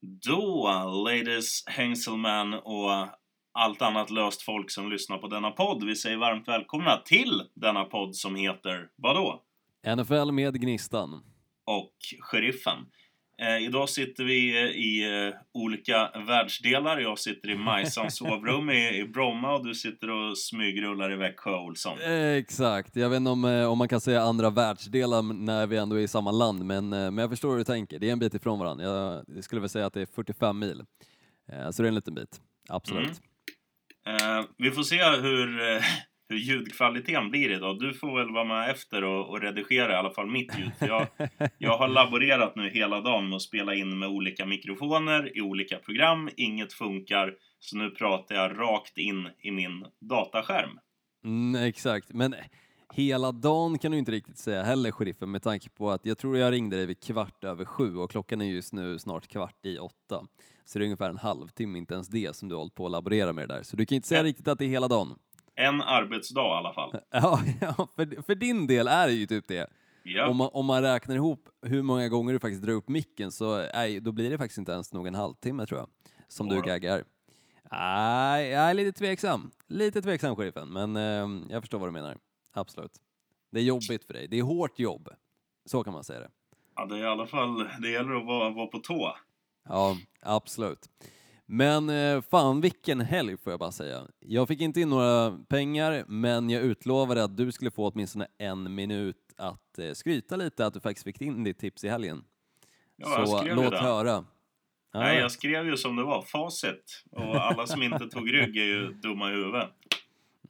Då, ladies, hängselmän och allt annat löst folk som lyssnar på denna podd. Vi säger varmt välkomna till denna podd som heter vadå? NFL med Gnistan. Och Sheriffen. Eh, idag sitter vi i eh, olika världsdelar. Jag sitter i Majsans sovrum i, i Bromma och du sitter och smygrullar i Växjö, Olsson. Exakt. Jag vet inte om, eh, om man kan säga andra världsdelar när vi ändå är i samma land, men, eh, men jag förstår hur du tänker. Det är en bit ifrån varandra. Jag skulle väl säga att det är 45 mil. Eh, så det är en liten bit. Absolut. Eh, vi får se hur, eh, hur ljudkvaliteten blir idag. Du får väl vara med efter och, och redigera i alla fall mitt ljud. Jag, jag har laborerat nu hela dagen med att spela in med olika mikrofoner i olika program. Inget funkar, så nu pratar jag rakt in i min dataskärm. Mm, exakt, men hela dagen kan du inte riktigt säga heller, sheriffen, med tanke på att jag tror jag ringde dig vid kvart över sju och klockan är just nu snart kvart i åtta. Så det är ungefär en halvtimme, inte ens det, som du har hållit på att laborera med det där. Så du kan inte säga Ja. riktigt att det är hela dagen. En arbetsdag i alla fall. Ja, ja för, för din del är det ju typ det. Ja. Om, man, om man räknar ihop hur många gånger du faktiskt drar upp micken så är, då blir det faktiskt inte ens någon halvtimme tror jag, som du Jodå. gaggar. Nej, jag är lite tveksam. Lite tveksam, sheriffen, men eh, jag förstår vad du menar. Absolut. Det är jobbigt för dig. Det är hårt jobb. Så kan man säga det. ja, det är i alla fall, det gäller att vara, vara på tå. Ja, absolut. Men eh, fan vilken helg får jag bara säga. Jag fick inte in några pengar, men jag utlovade att du skulle få åtminstone en minut att eh, skryta lite att du faktiskt fick in ditt tips i helgen. Ja, Så låt höra. Ja, Nej, jag skrev ju som det var, facit. Och alla som inte tog rygg är ju dumma i huvudet.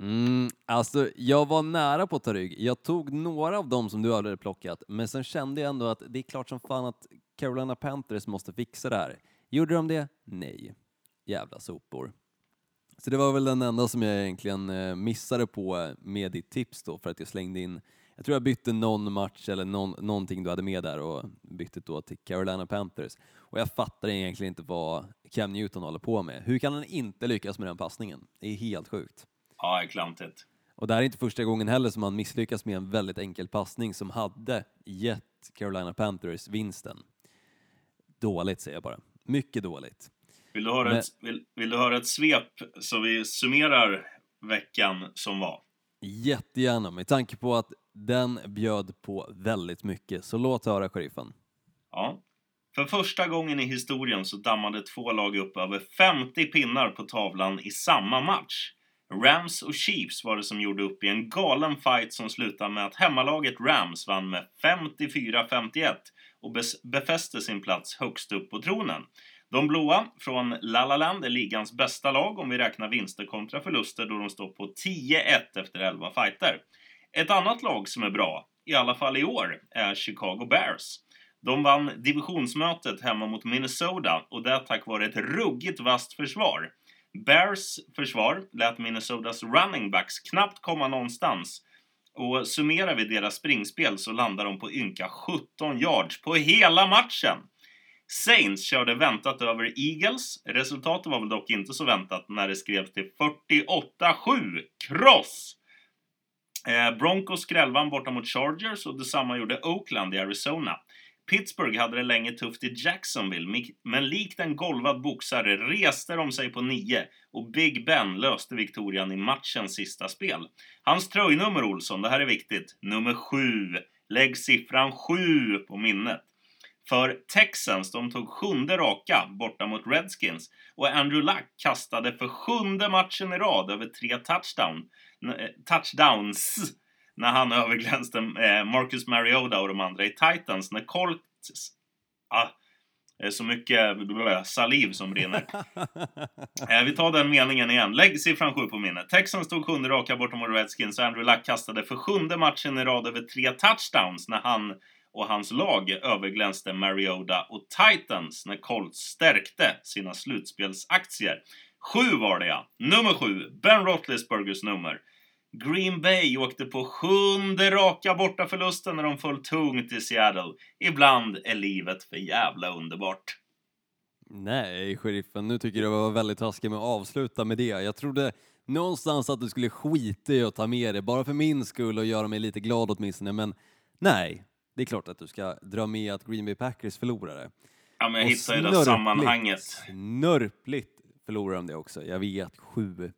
Mm, alltså, jag var nära på att ta rygg. Jag tog några av dem som du hade plockat, men sen kände jag ändå att det är klart som fan att Carolina Panthers måste fixa det här. Gjorde de det? Nej. Jävla sopor. Så det var väl den enda som jag egentligen eh, missade på eh, med ditt tips då, för att jag slängde in jag tror jag bytte någon match eller någon, någonting du hade med där och bytte då till Carolina Panthers. Och jag fattar egentligen inte vad Cam Newton håller på med. Hur kan han inte lyckas med den passningen? Det är helt sjukt. Ja, det är klantigt. Och det här är inte första gången heller som han misslyckas med en väldigt enkel passning som hade gett Carolina Panthers vinsten. Dåligt säger jag bara. Mycket dåligt. Vill du höra, Men- ett, vill, vill du höra ett svep så vi summerar veckan som var? Jättegärna med tanke på att den bjöd på väldigt mycket. Så låt höra sheriffen. Ja. För första gången i historien så dammade två lag upp över 50 pinnar på tavlan i samma match. Rams och Chiefs var det som gjorde upp i en galen fight som slutade med att hemmalaget Rams vann med 54-51 och befäste sin plats högst upp på tronen. De blåa från La La Land är ligans bästa lag om vi räknar vinster kontra förluster då de står på 10-1 efter 11 fighter. Ett annat lag som är bra, i alla fall i år, är Chicago Bears. De vann divisionsmötet hemma mot Minnesota och det tack vare ett ruggigt vasst försvar. Bears försvar lät Minnesotas running backs knappt komma någonstans. Och summerar vi deras springspel så landar de på ynka 17 yards på hela matchen. Saints körde väntat över Eagles. Resultatet var väl dock inte så väntat när det skrevs till 48-7. Kross! Eh, Broncos skrällvann borta mot Chargers och detsamma gjorde Oakland i Arizona. Pittsburgh hade det länge tufft i Jacksonville, men likt en golvad boxare reste de sig på nio och Big Ben löste Victorian i matchens sista spel. Hans tröjnummer, Olsson, det här är viktigt. Nummer sju. Lägg siffran sju på minnet. För Texans, de tog sjunde raka borta mot Redskins och Andrew Luck kastade för sjunde matchen i rad över tre touchdown, eh, touchdowns när han överglänste eh, Marcus Mariota och de andra i Titans när Colts... Ah, det är så mycket saliv som brinner. Eh, vi tar den meningen igen. Lägg siffran 7 på minnet. Texans tog sjunde raka borta mot Redskins och Andrew Luck kastade för sjunde matchen i rad över tre touchdowns när han och hans lag överglänste Mariota och Titans när Colts stärkte sina slutspelsaktier. Sju var det ja. Nummer sju, Ben Roethlisbergers nummer. Green Bay åkte på sjunde raka bortaförlusten när de föll tungt i Seattle. Ibland är livet för jävla underbart. Nej, sheriffen, nu tycker jag det var väldigt taskigt med att avsluta med det. Jag trodde någonstans att du skulle skita i att ta med det, bara för min skull och göra mig lite glad åtminstone, men nej, det är klart att du ska dra med att Green Bay Packers förlorade. Ja, men jag Och hittar ju det sammanhanget. Snörpligt förlorar de det också. Jag vet, sju.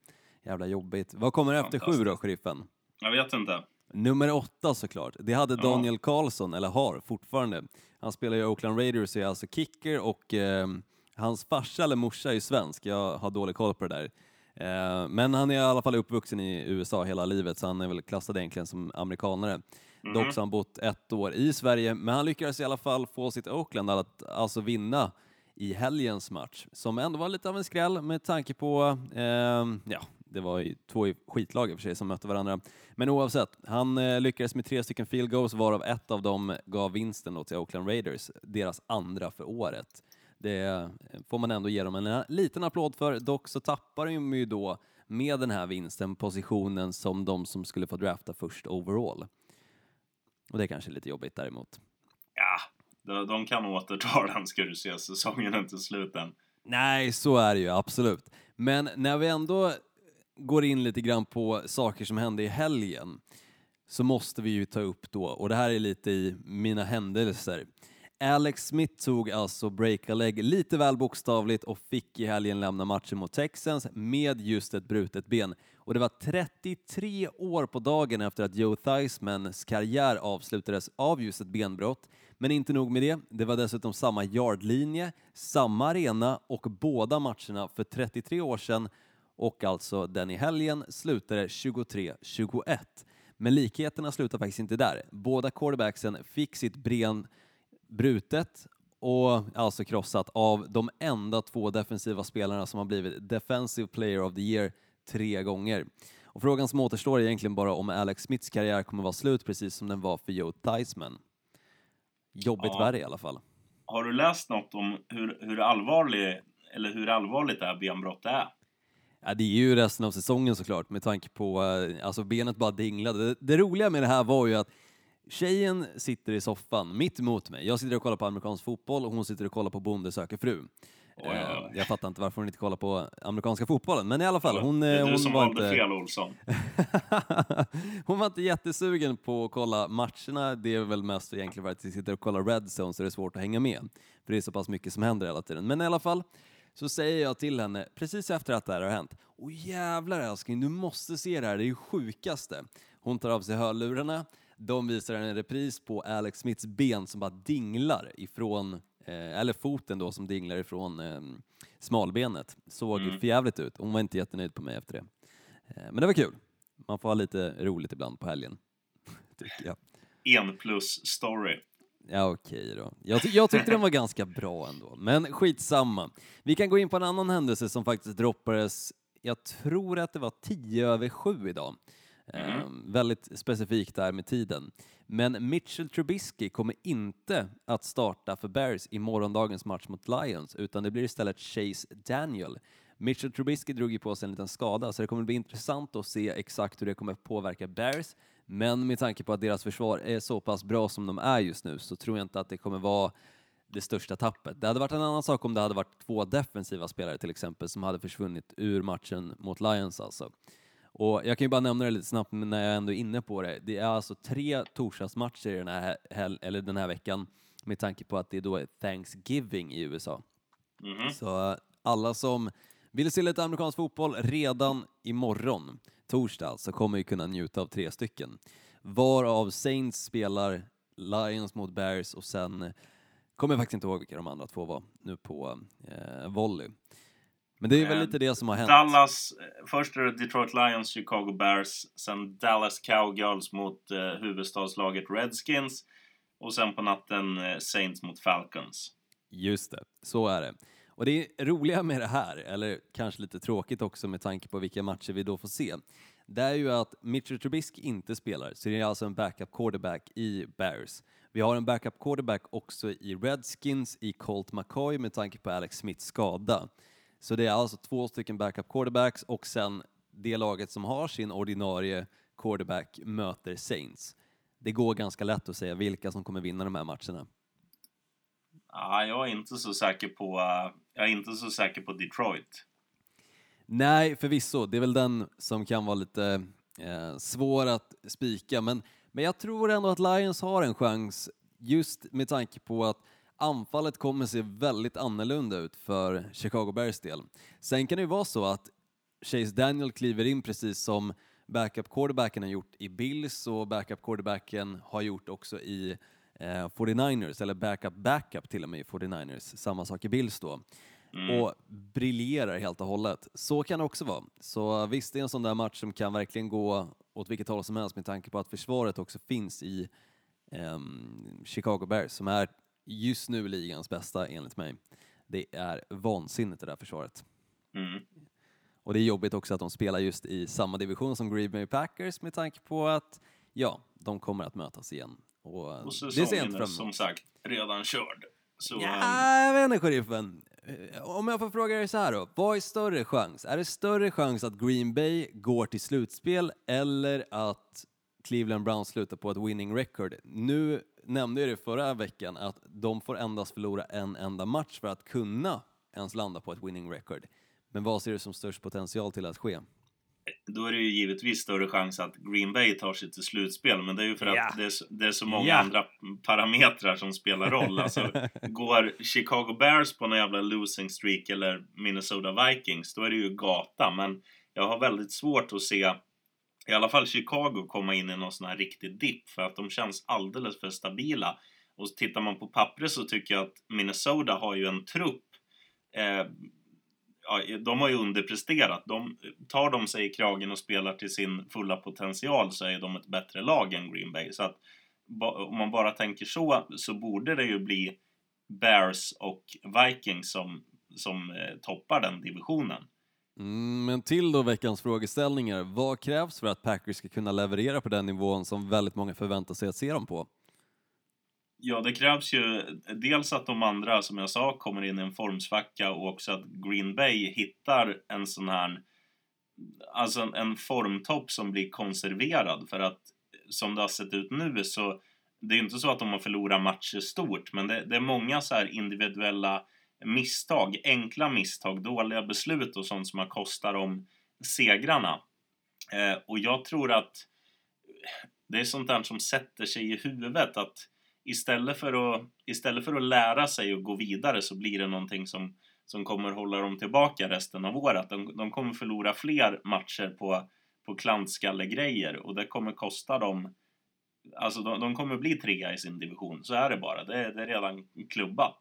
Jävla jobbigt. Vad kommer efter sju då, sheriffen? Jag vet inte. Nummer åtta såklart. Det hade Ja. Daniel Karlsson, eller har fortfarande. Han spelar ju i Oakland Raiders och är alltså kicker och eh, hans farsa eller morsa är ju svensk. Jag har dålig koll på det där. Eh, men han är i alla fall uppvuxen i USA hela livet så han är väl klassad egentligen som amerikanare. Mhm. Dock så har han bott ett år i Sverige, men han lyckades i alla fall få sitt Oakland att alltså vinna i helgens match, som ändå var lite av en skräll med tanke på, eh, ja, det var ju två skitlag i och för sig som mötte varandra. Men oavsett, han eh, lyckades med tre stycken field goals varav ett av dem gav vinsten då till Oakland Raiders, deras andra för året. Det eh, får man ändå ge dem en liten applåd för. Dock så tappar de ju då med den här vinsten positionen som de som skulle få drafta först overall. Och det är kanske är lite jobbigt däremot. Ja, de, kan återta den ska du se. Säsongen är inte slut än. Nej, så är det ju absolut. Men när vi ändå går in lite grann på saker som hände i helgen så måste vi ju ta upp då, och det här är lite i mina händelser. Alex Smith tog alltså break-a-leg lite väl bokstavligt och fick i helgen lämna matchen mot Texans med just ett brutet ben. Och det var 33 år på dagen efter att Joe Theismans karriär avslutades av just ett benbrott. Men inte nog med det, det var dessutom samma yardlinje, samma arena och båda matcherna för 33 år sedan och alltså den i helgen slutade 23-21. Men likheterna slutar faktiskt inte där. Båda quarterbacksen fick sitt ben brutet och alltså krossat av de enda två defensiva spelarna som har blivit Defensive Player of the Year tre gånger. Och frågan som återstår är egentligen bara om Alex Smiths karriär kommer vara slut precis som den var för Joe Theismann. Jobbigt Ja. värre i alla fall. Har du läst något om hur, hur, allvarlig, eller hur allvarligt det här benbrottet är? Ja, det är ju resten av säsongen såklart med tanke på, eh, alltså benet bara dinglade. Det, det roliga med det här var ju att tjejen sitter i soffan mitt emot mig. Jag sitter och kollar på amerikansk fotboll och hon sitter och kollar på Bonde söker fru. Oj, Eh, oj. Jag fattar inte varför hon inte kollar på amerikanska fotbollen, men i alla fall, hon, det eh, är du hon som var valde inte... fel, Olsson. hon var inte jättesugen på att kolla matcherna. Det är väl mest egentligen för att vi sitter och kollar Red Zone så det är svårt att hänga med. För det är så pass mycket som händer hela tiden. Men i alla fall så säger jag till henne precis efter att det här har hänt. Åh jävlar älskling, du måste se det här, det är ju sjukaste. Hon tar av sig hörlurarna, de visar en repris på Alex Smiths ben som bara dinglar ifrån, eh, eller foten då som dinglar ifrån eh, smalbenet. Såg Mm. förjävligt ut. Hon var inte jättenöjd på mig efter det. Eh, men det var kul. Man får ha lite roligt ibland på helgen. Tycker jag. En plus story. Ja okej då. Jag, ty- jag tyckte den var ganska bra ändå, men skitsamma. Vi kan gå in på en annan händelse som faktiskt droppades, jag tror att det var 10 över 7 idag. Eh, väldigt specifikt där med tiden. Men Mitchell Trubisky kommer inte att starta för Bears i morgondagens match mot Lions, utan det blir istället Chase Daniel. Mitchell Trubisky drog ju på sig en liten skada, så det kommer bli intressant att se exakt hur det kommer påverka Bears. Men med tanke på att deras försvar är så pass bra som de är just nu så tror jag inte att det kommer vara det största tappet. Det hade varit en annan sak om det hade varit två defensiva spelare till exempel som hade försvunnit ur matchen mot Lions alltså. Och jag kan ju bara nämna det lite snabbt när jag ändå är inne på det. Det är alltså tre torsdagsmatcher den här, hel- eller den här veckan med tanke på att det då är Thanksgiving i USA. Mhm. Så alla som vill se lite amerikansk fotboll redan imorgon, torsdag alltså, kommer ju kunna njuta av tre stycken. Varav Saints spelar Lions mot Bears och sen kommer jag faktiskt inte ihåg vilka de andra två var nu på eh, volley. Men det är väl lite det som har hänt. Dallas, eh, först är det Detroit Lions, Chicago Bears, sen Dallas Cowgirls mot eh, huvudstadslaget Redskins och sen på natten eh, Saints mot Falcons. Just det, så är det. Och det roliga med det här, eller kanske lite tråkigt också med tanke på vilka matcher vi då får se, det är ju att Mitchell Trubisky inte spelar, så det är alltså en backup quarterback i Bears. Vi har en backup quarterback också i Redskins i Colt McCoy med tanke på Alex Smiths skada. Så det är alltså två stycken backup quarterbacks och sen det laget som har sin ordinarie quarterback möter Saints. Det går ganska lätt att säga vilka som kommer vinna de här matcherna. Ah, jag är inte så säker på, eh, jag är inte så säker på Detroit. Nej, förvisso. Det är väl den som kan vara lite eh, svår att spika, men, men jag tror ändå att Lions har en chans just med tanke på att anfallet kommer se väldigt annorlunda ut för Chicago Bears del. Sen kan det ju vara så att Chase Daniel kliver in precis som backup quarterbacken har gjort i Bills och backup quarterbacken har gjort också i eh, 49ers, eller backup backup till och med i 49ers, samma sak i Bills då. Mm. och briljerar helt och hållet. Så kan det också vara. Så visst, det är en sån där match som kan verkligen gå åt vilket håll som helst med tanke på att försvaret också finns i um, Chicago Bears som är just nu ligans bästa enligt mig. Det är vansinnigt det där försvaret. Mm. Och det är jobbigt också att de spelar just i samma division som Green Bay Packers med tanke på att ja, de kommer att mötas igen. Och, och säsongen är som sagt redan körd. Så, ja, jag vet inte sheriffen. Eh, om jag får fråga dig så här då, vad är större chans? Är det större chans att Green Bay går till slutspel eller att Cleveland Browns slutar på ett winning record? Nu nämnde jag det förra veckan att de får endast förlora en enda match för att kunna ens landa på ett winning record. Men vad ser du som störst potential till att ske? Då är det ju givetvis större chans att Green Bay tar sig till slutspel, men det är ju för att ja. det, är, det, är, så många ja. andra parametrar som spelar roll. Alltså, går Chicago Bears på någon jävla losing streak eller Minnesota Vikings, då är det ju gata. Men jag har väldigt svårt att se i alla fall Chicago komma in i någon sån här riktig dipp för att de känns alldeles för stabila. Och tittar man på pappret så tycker jag att Minnesota har ju en trupp eh, ja, de har ju underpresterat. De, tar de sig i kragen och spelar till sin fulla potential så är de ett bättre lag än Green Bay. Så att om man bara tänker så, så borde det ju bli Bears och Vikings som, som eh, toppar den divisionen. Mm, men till då veckans frågeställningar. Vad krävs för att Packers ska kunna leverera på den nivån som väldigt många förväntar sig att se dem på? Ja, det krävs ju dels att de andra, som jag sa, kommer in i en formsvacka och också att Green Bay hittar en sån här, alltså en, en formtopp som blir konserverad. För att som det har sett ut nu så, det är inte så att de har förlorat matcher stort, men det, det är många så här individuella misstag, enkla misstag, dåliga beslut och sånt som har kostat dem segrarna. Eh, och jag tror att det är sånt där som sätter sig i huvudet att istället för att, istället för att lära sig och gå vidare så blir det någonting som, som kommer hålla dem tillbaka resten av året. De, de kommer förlora fler matcher på, på klantskallegrejer och det kommer kosta dem Alltså de, de kommer bli trea i sin division, så är det bara. Det, det är redan klubbat.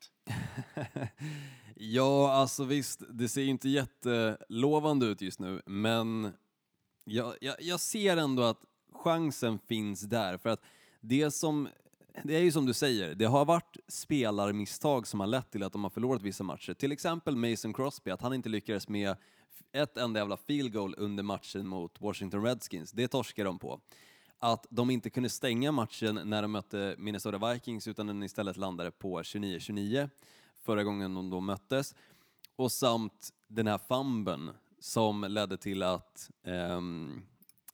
ja, alltså visst, det ser ju inte jättelovande ut just nu, men jag, jag, jag ser ändå att chansen finns där. För att det som det är ju som du säger, det har varit spelarmisstag som har lett till att de har förlorat vissa matcher. Till exempel Mason Crosby, att han inte lyckades med ett enda jävla field goal under matchen mot Washington Redskins. Det torskar de på. Att de inte kunde stänga matchen när de mötte Minnesota Vikings utan den istället landade på 29-29 förra gången de då möttes. Och samt den här fumben som ledde till att um,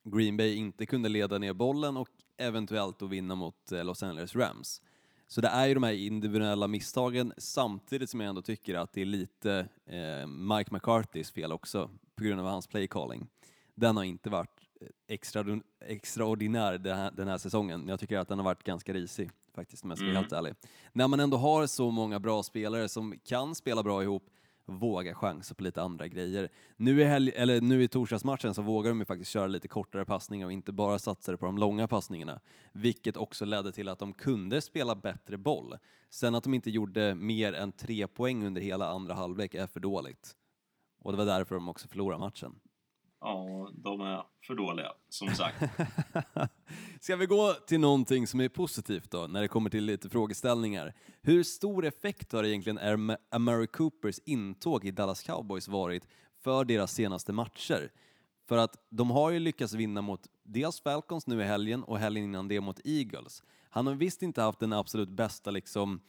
Green Bay inte kunde leda ner bollen och eventuellt då vinna mot eh, Los Angeles Rams. Så det är ju de här individuella misstagen samtidigt som jag ändå tycker att det är lite eh, Mike McCarthys fel också på grund av hans play calling. Den har inte varit extra, extraordinär den här, den här säsongen. Jag tycker att den har varit ganska risig faktiskt om jag ska vara mm. helt ärlig. När man ändå har så många bra spelare som kan spela bra ihop våga chansa på lite andra grejer. Nu i, helg, eller nu i torsdagsmatchen så vågar de ju faktiskt köra lite kortare passningar och inte bara satsa på de långa passningarna, vilket också ledde till att de kunde spela bättre boll. Sen att de inte gjorde mer än tre poäng under hela andra halvlek är för dåligt. Och det var därför de också förlorade matchen. Ja, de är för dåliga, som sagt. Ska vi gå till någonting som är positivt då, när det kommer till lite frågeställningar. Hur stor effekt har egentligen Amari Coopers intåg i Dallas Cowboys varit för deras senaste matcher? För att de har ju lyckats vinna mot dels Falcons nu i helgen och helgen innan det mot Eagles. Han har visst inte haft den absolut bästa liksom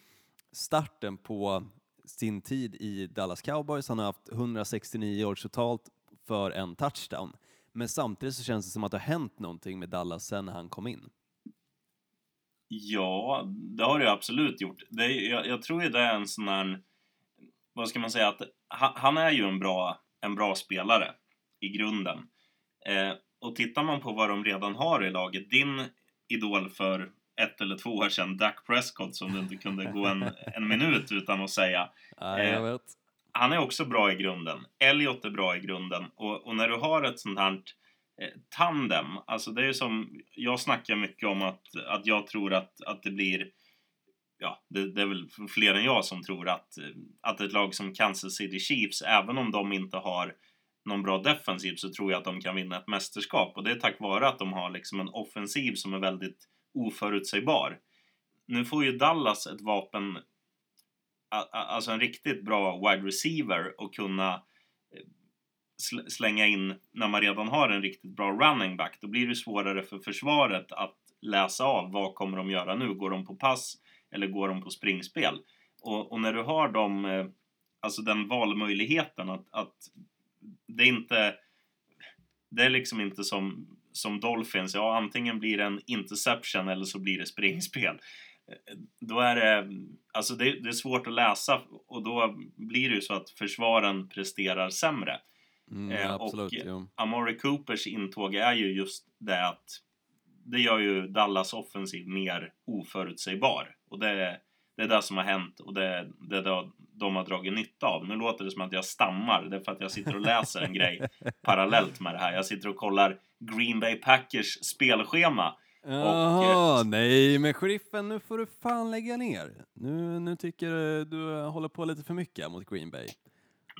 starten på sin tid i Dallas Cowboys. Han har haft 169 år totalt för en touchdown. Men samtidigt så känns det som att det har hänt någonting med Dallas sen han kom in. Ja, det har det absolut gjort. Det jag, jag, tror ju det är en sån här, vad ska man säga, att han, är ju en bra, en bra spelare i grunden. Eh, och tittar man på vad de redan har i laget, din idol för ett eller två år sedan, Dak Prescott, som du inte kunde gå en, en minut utan att säga. Nej, jag Eh, vet. Han är också bra i grunden. Elliot är bra i grunden. Och, och när du har ett sånt här eh, tandem, alltså det är ju som, jag snackar mycket om att, att jag tror att, att det blir ja, det, det är väl fler än jag som tror att, eh, att ett lag som Kansas City Chiefs, även om de inte har någon bra defensiv, så tror jag att de kan vinna ett mästerskap. Och det är tack vare att de har liksom en offensiv som är väldigt oförutsägbar. Nu får ju Dallas ett vapen, alltså en riktigt bra wide receiver och kunna eh, slänga in när man redan har en riktigt bra running back. Då blir det svårare för försvaret att läsa av vad kommer de göra nu. Går de på pass eller går de på springspel? Och, och när du har dem, eh, alltså den valmöjligheten att, att det är inte det är liksom inte som, som Dolphins, ja antingen blir det en interception eller så blir det springspel. Då är det, alltså det, det är svårt att läsa och då blir det ju så att försvaren presterar sämre. Mm, eh, och- absolut, jo. Amari Coopers intåg är ju just det att det gör ju Dallas offensiv mer oförutsägbar. Och det, det är det som har hänt och det, det är det de har dragit nytta av. Nu låter det som att jag stammar, det är för att jag sitter och läser en grej parallellt med det här. Jag sitter och kollar Green Bay Packers spelschema. Jaha, nej men sheriffen nu får du fan lägga ner. Nu, nu tycker du du håller på lite för mycket mot Green Bay.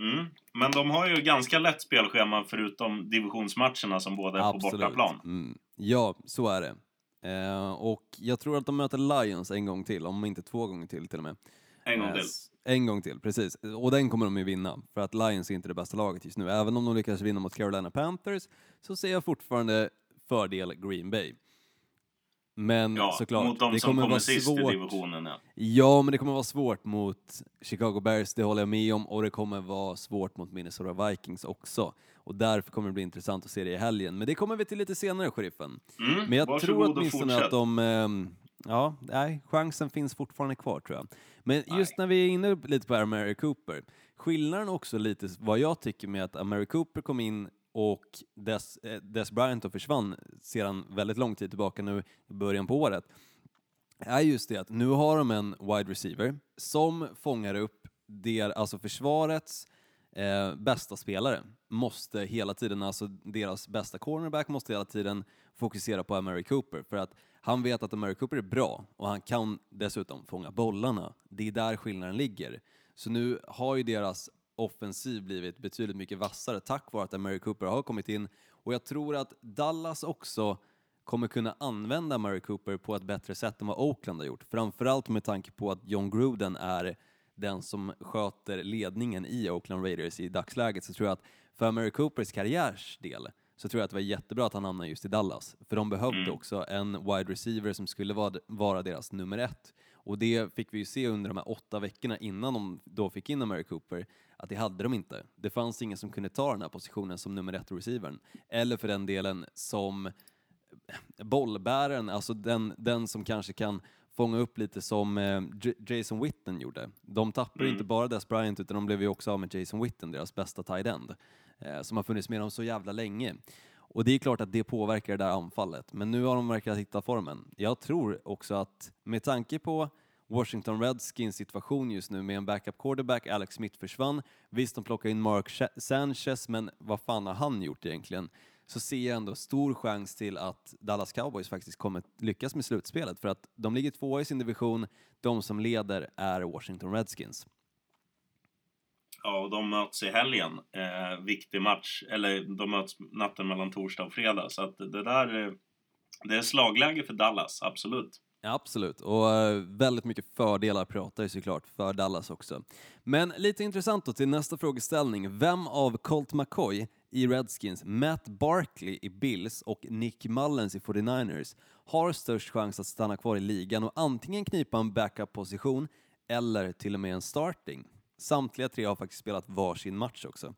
Mm. Men de har ju ganska lätt spelschema förutom divisionsmatcherna som båda är på bortaplan. Mm. Ja, så är det. Eh, och jag tror att de möter Lions en gång till, om inte två gånger till till och med. En gång Eh, till. En gång till, precis. Och den kommer de ju vinna, för att Lions är inte det bästa laget just nu. Även om de lyckas vinna mot Carolina Panthers så ser jag fortfarande fördel Green Bay. Men Ja, såklart, mot de det som kommer kommer vara sist svårt. i divisionen. Ja. Ja, men det kommer vara svårt mot Chicago Bears, det håller jag med om, och det kommer vara svårt mot Minnesota Vikings också. Och därför kommer det bli intressant att se det i helgen. Men det kommer vi till lite senare, sheriffen. Mm. Men jag tror åtminstone att de... ehm, Ja, nej, chansen finns fortfarande kvar tror jag. Men Nej. just när vi är inne lite på Amari Cooper, skillnaden också lite vad jag tycker med att Amari Cooper kom in och Des, eh, Des Bryant då försvann sedan väldigt lång tid tillbaka nu i början på året, är just det att nu har de en wide receiver som fångar upp der, alltså försvarets eh, bästa spelare måste hela tiden, alltså deras bästa cornerback måste hela tiden fokusera på Amari Cooper för att han vet att Amari Cooper är bra och han kan dessutom fånga bollarna. Det är där skillnaden ligger. Så nu har ju deras offensiv blivit betydligt mycket vassare tack vare att Amari Cooper har kommit in och jag tror att Dallas också kommer kunna använda Murray Cooper på ett bättre sätt än vad Oakland har gjort. Framförallt med tanke på att John Gruden är den som sköter ledningen i Oakland Raiders i dagsläget så tror jag att för Murray Coopers karriärs del så tror jag att det var jättebra att han hamnade just i Dallas. För de behövde Mm. också en wide receiver som skulle vara, vara deras nummer ett. Och det fick vi ju se under de här åtta veckorna innan de då fick in Murray Cooper, att det hade de inte. Det fanns ingen som kunde ta den här positionen som nummer ett receivern. Eller för den delen som bollbäraren, alltså den, den som kanske kan fånga upp lite som eh, Jason Witten gjorde. De tappade Mm. inte bara Des Bryant utan de blev ju också av med Jason Witten, deras bästa tight end, eh, som har funnits med dem så jävla länge. Och det är klart att det påverkar det där anfallet, men nu har de verkat hitta formen. Jag tror också att med tanke på Washington Redskins situation just nu med en backup quarterback, Alex Smith försvann. Visst, de plockar in Mark Sanchez, men vad fan har han gjort egentligen? Så ser jag ändå stor chans till att Dallas Cowboys faktiskt kommer lyckas med slutspelet, för att de ligger tvåa i sin division, de som leder är Washington Redskins. Ja, och de möts i helgen. Eh, viktig match. Eller de möts natten mellan torsdag och fredag. Så att det där... Eh, det är slagläge för Dallas, absolut. Absolut, och eh, väldigt mycket fördelar pratar ju såklart för Dallas också. Men lite intressant då till nästa frågeställning. Vem av Colt McCoy i Redskins, Matt Barkley i Bills och Nick Mullens i 49ers har störst chans att stanna kvar i ligan och antingen knipa en backup-position eller till och med en starting? Samtliga tre har faktiskt spelat varsin match också,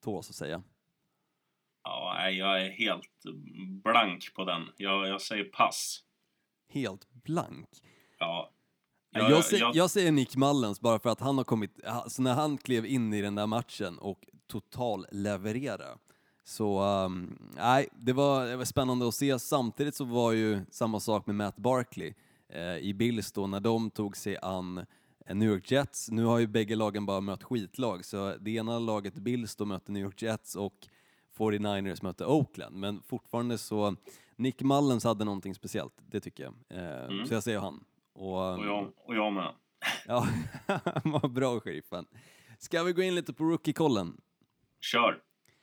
tåls att säga. Ja, jag är helt blank på den. Jag, jag säger pass. Helt blank. Ja. Ja, jag, säger, jag säger Nick Mullens bara för att han har kommit, alltså när han klev in i den där matchen och total leverera. Så um, nej, det, var, det var spännande att se. Samtidigt så var ju samma sak med Matt Barkley. eh, i Bills då när de tog sig an eh, New York Jets. Nu har ju bägge lagen bara mött skitlag, så det ena laget, Bills, då mötte New York Jets och 49ers mötte Oakland, men fortfarande så Nick Mullens hade någonting speciellt, det tycker jag. Eh, Mm. Så jag säger han. Och, Och jag, och jag med. Ja, vad bra sheriffen. Ska vi gå in lite på rookie-kollen? Kör!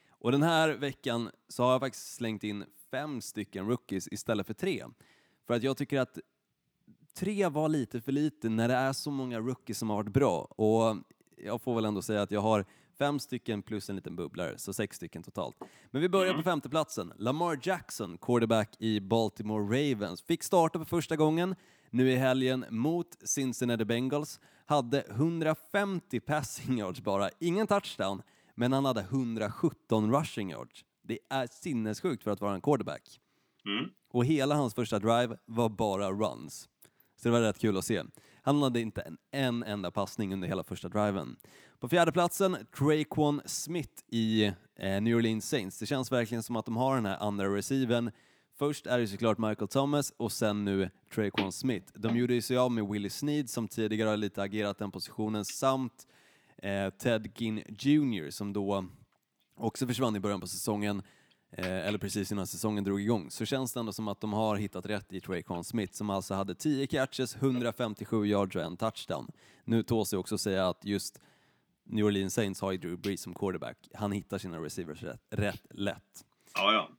Och den här veckan så har jag faktiskt slängt in fem stycken rookies istället för tre. För att jag tycker att tre var lite för lite när det är så många rookies som har varit bra. Och jag får väl ändå säga att jag har fem stycken plus en liten bubblare, så sex stycken totalt. Men vi börjar på femteplatsen. Lamar Jackson, quarterback i Baltimore Ravens, fick starta för första gången nu i helgen mot Cincinnati Bengals. Hade 150 passing yards bara, ingen touchdown, men han hade 117 rushing yards. Det är sinnessjukt för att vara en quarterback. Mm. Och hela hans första drive var bara runs. Så det var rätt kul att se. Han hade inte en, en enda passning under hela första driven. På fjärde platsen, Traquan Smith i eh, New Orleans Saints. Det känns verkligen som att de har den här andra receiven. Först är det såklart Michael Thomas och sen nu Traquan Smith. De gjorde ju sig av med Willie Snead som tidigare har lite agerat den positionen samt eh, Ted Ginn Jr som då också försvann i början på säsongen, eh, eller precis innan säsongen drog igång, så känns det ändå som att de har hittat rätt i Traquan Smith som alltså hade 10 catches, 157 yards och en touchdown. Nu tåls det också säga att just New Orleans Saints har ju Drew Brees som quarterback. Han hittar sina receivers rätt, rätt lätt. Ja, ja.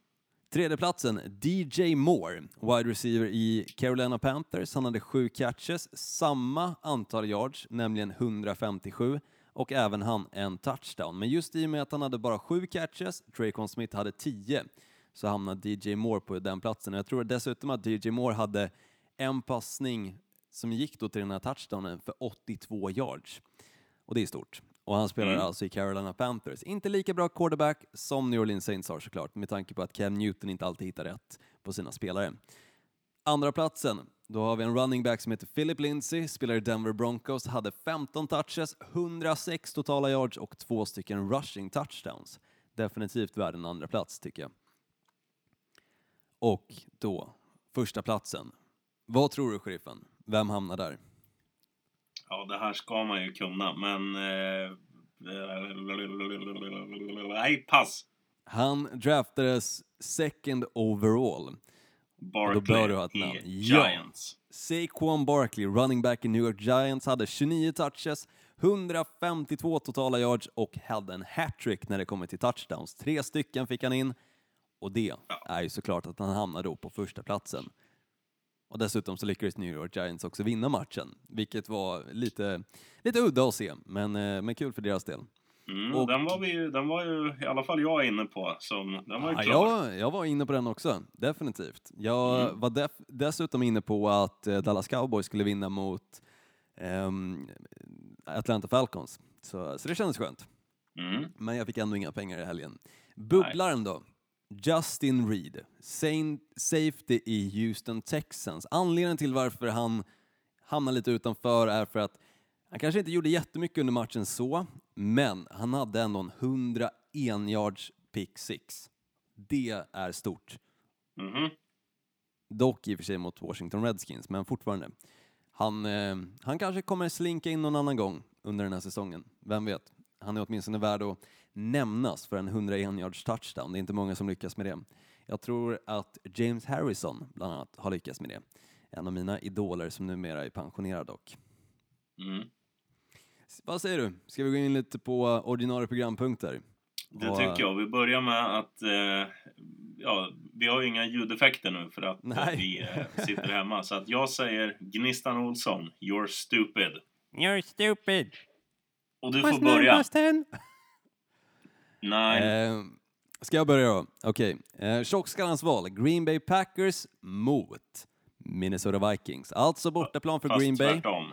Tredje platsen, DJ Moore, wide receiver i Carolina Panthers. Han hade sju catches, samma antal yards, nämligen 157, och även han en touchdown. Men just i och med att han hade bara sju catches, Traycon Smith hade 10, så hamnade DJ Moore på den platsen. Jag tror dessutom att DJ Moore hade en passning som gick då till den här touchdownen för 82 yards. Och det är stort. Och han spelar Mm. alltså i Carolina Panthers. Inte lika bra quarterback som New Orleans Saints har såklart, med tanke på att Cam Newton inte alltid hittar rätt på sina spelare. Andra platsen, då har vi en running back som heter Philip Lindsay, spelar i Denver Broncos, hade 15 touches, 106 totala yards och två stycken rushing touchdowns. Definitivt värd en andra plats tycker jag. Och då, första platsen. Vad tror du, sheriffen? Vem hamnar där? Ja, det här ska man ju kunna, men... Eh, nej, pass. Han draftades second overall. Barkley Då bör du ha ett namn. i Ja. Giants. Saquon Barkley, running back i New York Giants, hade 29 touches, 152 totala yards och hade en hattrick när det kommer till touchdowns. Tre stycken fick han in och det är ju såklart att han hamnar då på första platsen. Och dessutom så lyckades New York Giants också vinna matchen, vilket var lite, lite udda att se, men, eh, men kul för deras del. Mm, Och- den, var vi, den var ju i alla fall jag inne på. Som, den var Ja, jag, var- jag var inne på den också, definitivt. Jag Mm. var def- dessutom inne på att eh, Dallas Cowboys skulle vinna mot ehm, Atlanta Falcons. Så, så det kändes skönt. Mm. Men jag fick ändå inga pengar i helgen. Bubblaren då? Justin Reed, safety i Houston Texans. Anledningen till varför han hamnade lite utanför är för att han kanske inte gjorde jättemycket under matchen så, men han hade ändå en 101 yards pick six. Det är stort. Mhm. Dock i och för sig mot Washington Redskins, men fortfarande. Han, eh, han kanske kommer slinka in någon annan gång under den här säsongen. Vem vet? Han är åtminstone värd att nämnas för en 101 yards touchdown. Det är inte många som lyckas med det. Jag tror att James Harrison bland annat har lyckats med det. En av mina idoler som numera är pensionerad dock. Mm. Vad säger du? Ska vi gå in lite på ordinarie programpunkter? Det Och, tycker jag. Vi börjar med att... Eh, ja, vi har ju inga ljudeffekter nu för att Nej. vi eh, sitter hemma. Så att jag säger Gnistan Olsson, you're stupid. You're stupid. Och du får börja. Nej. Eh, ska jag börja då? Okej. Eh, Tjockskallans val. Green Bay Packers mot Minnesota Vikings. Alltså bortaplan för fast Green Bay. tvärtom.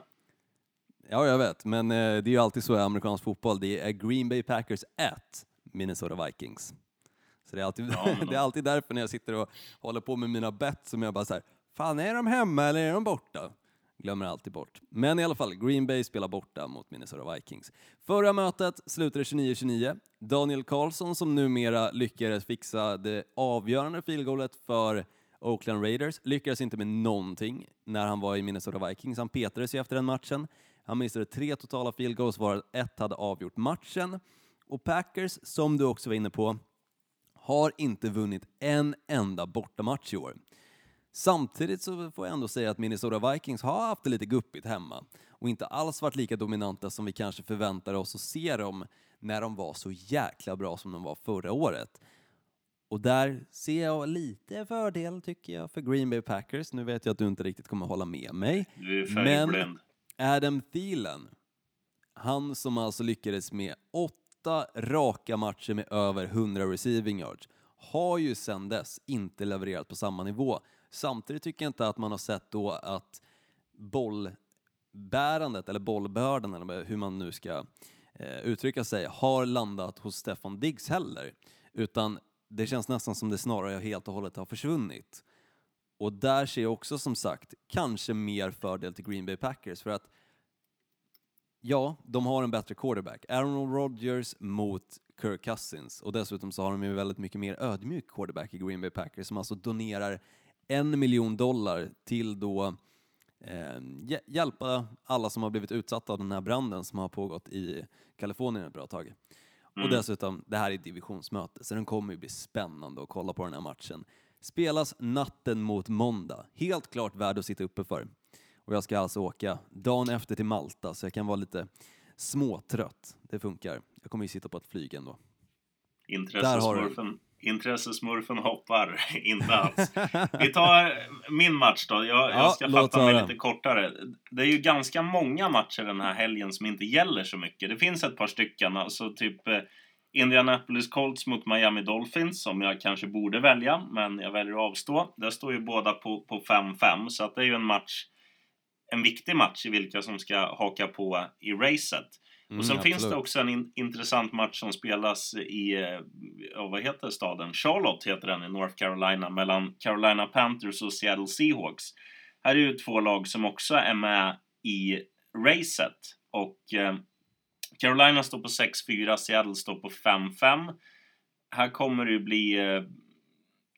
Ja, jag vet, men eh, det är ju alltid så i amerikansk fotboll. Det är Green Bay Packers at Minnesota Vikings. Så det är alltid, Ja, det är alltid därför när jag sitter och håller på med mina bett som jag bara så här, fan är de hemma eller är de borta? Glömmer alltid bort. Men i alla fall, Green Bay spelar borta mot Minnesota Vikings. Förra mötet slutade 29-29. Daniel Karlsson som numera lyckades fixa det avgörande filgolet för Oakland Raiders lyckades inte med någonting när han var i Minnesota Vikings. Han petades ju efter den matchen. Han missade tre totala field goals, varav ett hade avgjort matchen. Och Packers, som du också var inne på, har inte vunnit en enda bortamatch i år. Samtidigt så får jag ändå säga att Minnesota Vikings har haft det lite guppigt hemma och inte alls varit lika dominanta som vi kanske förväntar oss att se dem när de var så jäkla bra som de var förra året. Och där ser jag lite fördel, tycker jag, för Green Bay Packers. Nu vet jag att du inte riktigt kommer hålla med mig. Du är Men. Adam Thielen, han som alltså lyckades med åtta raka matcher med över 100 receiving yards, har ju sedan dess inte levererat på samma nivå. Samtidigt tycker jag inte att man har sett då att bollbärandet, eller bollbördan, eller hur man nu ska eh, uttrycka sig, har landat hos Stefan Diggs heller. Utan det känns nästan som det snarare helt och hållet har försvunnit. Och där ser jag också som sagt kanske mer fördel till Green Bay Packers för att ja, de har en bättre quarterback. Aaron Rodgers mot Kirk Cousins och dessutom så har de ju väldigt mycket mer ödmjuk quarterback i Green Bay Packers som alltså donerar en miljon dollar till då eh, hjä- hjälpa alla som har blivit utsatta av den här branden som har pågått i Kalifornien ett bra tag. Och Mm. dessutom, det här är ett divisionsmöte, så den kommer ju bli spännande att kolla på den här matchen. Spelas natten mot måndag. Helt klart värd att sitta uppe för. Och jag ska alltså åka dagen efter till Malta, så jag kan vara lite småtrött. Det funkar. Jag kommer ju sitta på ett flyg ändå. Intressesmurfen, intressesmurfen hoppar inte alls. Vi tar min match då. Jag, Ja, jag ska fatta mig lite kortare. Det är ju ganska många matcher den här helgen som inte gäller så mycket. Det finns ett par stycken, alltså typ eh, Indianapolis Colts mot Miami Dolphins som jag kanske borde välja, men jag väljer att avstå. Där står ju båda på på 5-5, så att det är ju en match, en viktig match i vilka som ska haka på i racet. Mm, Och sen finns det absolut. också en in intressant match som spelas i, ja, vad heter staden? Charlotte heter den i North Carolina, mellan Carolina Panthers och Seattle Seahawks. Här är ju två lag som också är med i racet. Och eh, Carolina står på 6-4, Seattle står på 5-5. Här kommer det ju bli... Eh,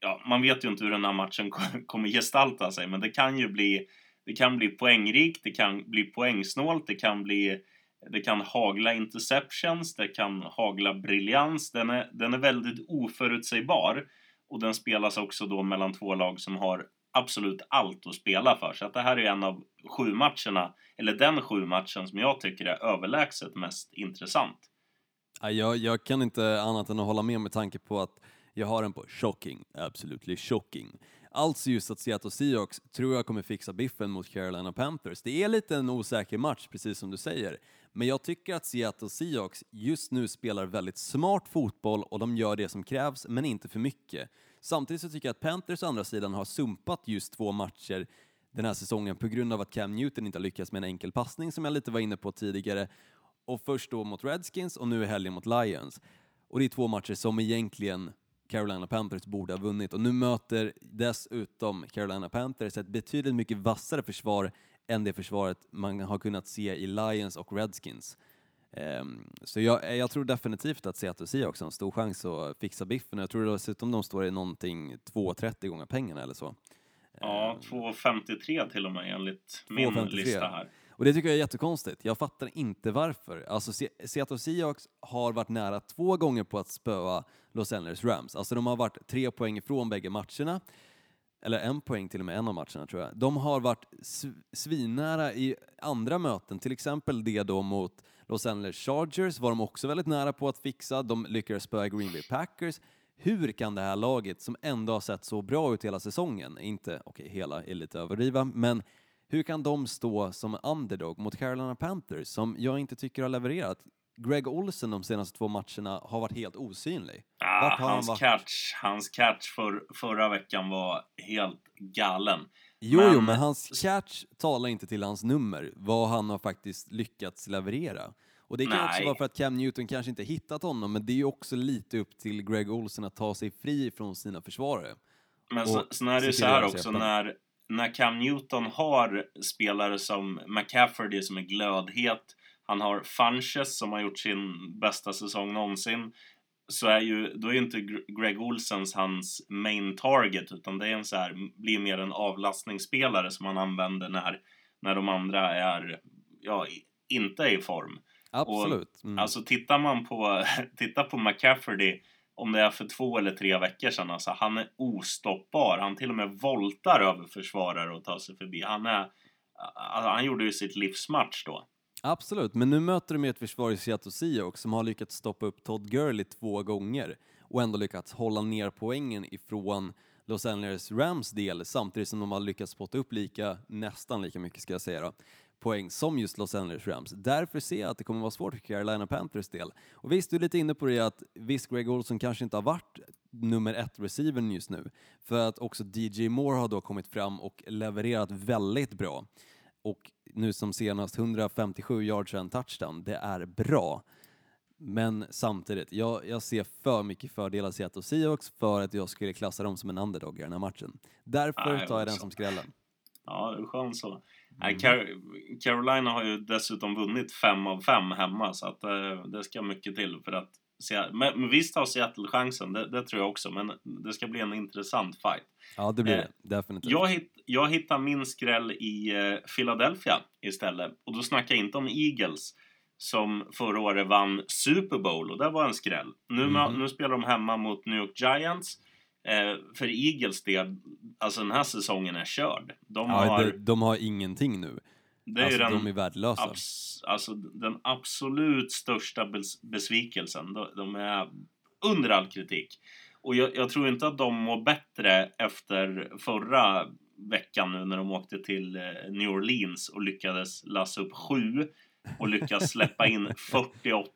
ja, man vet ju inte hur den här matchen ko- kommer gestalta sig, men det kan ju bli... Det kan bli poängrikt, det kan bli poängsnålt, det kan bli... Det kan hagla interceptions, det kan hagla briljans. Den är, den är väldigt oförutsägbar. Och den spelas också då mellan två lag som har absolut allt att spela för. Så att det här är en av sju matcherna, eller den sju matchen som jag tycker är överlägset mest intressant. Jag, jag kan inte annat än att hålla med med tanke på att jag har den på shocking, absolutely shocking. Alltså just att Seattle Seahawks tror jag kommer fixa biffen mot Carolina Panthers. Det är lite en osäker match, precis som du säger. Men jag tycker att Seattle Seahawks just nu spelar väldigt smart fotboll och de gör det som krävs, men inte för mycket. Samtidigt så tycker jag att Panthers å andra sidan har sumpat just två matcher den här säsongen på grund av att Cam Newton inte har lyckats med en enkel passning som jag lite var inne på tidigare. Och först då mot Redskins och nu i helgen mot Lions. Och det är två matcher som egentligen Carolina Panthers borde ha vunnit och nu möter dessutom Carolina Panthers ett betydligt mycket vassare försvar än det försvaret man har kunnat se i Lions och Redskins. Ehm, så jag, jag tror definitivt att Seattle Seahawks har en stor chans att fixa biffen. Jag tror dessutom de står i någonting 2,30 gånger pengarna eller så. Ja, Ehm, 2.53 till och med enligt min 2,53. lista här. Och det tycker jag är jättekonstigt. Jag fattar inte varför. Alltså Se- Seattle Seahawks har varit nära två gånger på att spöa Los Angeles Rams. Alltså de har varit tre poäng ifrån bägge matcherna. Eller en poäng till och med, en av matcherna tror jag. De har varit svinnära i andra möten, till exempel det då mot Los Angeles Chargers var de också väldigt nära på att fixa. De lyckades spöa Green Bay Packers. Hur kan det här laget, som ändå har sett så bra ut hela säsongen, inte, okej, hela är lite överdriva, men hur kan de stå som underdog mot Carolina Panthers som jag inte tycker har levererat? Greg Olsen de senaste två matcherna har varit helt osynlig. Ah, hans varit? catch, hans catch för, förra veckan var helt galen. Jo, Men- jo, men hans catch talar inte till hans nummer, vad han har faktiskt lyckats leverera. Och det kan också Nej. vara för att Cam Newton kanske inte hittat honom, men det är ju också lite upp till Greg Olsen att ta sig fri från sina försvarare. Men så, sen är det ju så här också när, när Cam Newton har spelare som McCaffrey som är glödhet. Han har Funches som har gjort sin bästa säsong någonsin. så är ju, då är ju inte Greg Olsens hans main target utan det är en så här, blir mer en avlastningsspelare som man använder när, när de andra är, ja, inte är i form. Absolut. Mm. alltså tittar man på, tittar på McCafferty om det är för två eller tre veckor sedan, alltså han är ostoppbar. Han till och med voltar över försvarare och tar sig förbi. Han är, alltså, han gjorde ju sitt livsmatch då. Absolut, men nu möter de ju ett försvar i Seattle Seahawks som har lyckats stoppa upp Todd Gurley två gånger och ändå lyckats hålla ner poängen ifrån Los Angeles Rams del samtidigt som de har lyckats spotta upp lika, nästan lika mycket ska jag säga då, poäng som just Los Angeles Rams. Därför ser jag att det kommer vara svårt för Carolina Panthers del. Och visst, du är lite inne på det att visst, Greg Olson kanske inte har varit nummer ett-receivern just nu, för att också DJ Moore har då kommit fram och levererat väldigt bra. Och nu som senast 157 yards och en touchdown, det är bra. Men samtidigt, jag, jag ser för mycket fördelar Seattle Seahawks för att jag skulle klassa dem som en underdog i den här matchen. Därför tar jag den som skrällen. Ja, det är skönt så. Mm. Carolina har ju dessutom vunnit fem av fem hemma så att det, det ska mycket till för att men, visst har Seattle chansen, det, det, tror jag också, men det ska bli en intressant fight. Ja, det blir eh, det. Definitivt. Jag, hitt, jag hittar min skräll i eh, Philadelphia istället. Och då snackar jag inte om Eagles som förra året vann Super Bowl och det var en skräll. Nu, mm. nu spelar de hemma mot New York Giants. Eh, för Eagles del, alltså den här säsongen är körd. De, ja, har, de, de har ingenting nu. Det är alltså, den, de är värdelösa. Abs, alltså den absolut största bes, besvikelsen. De, de, är under all kritik. Och jag, jag, tror inte att de mår bättre efter förra veckan nu när de åkte till eh, New Orleans och lyckades lassa upp sju och lyckas släppa in 48.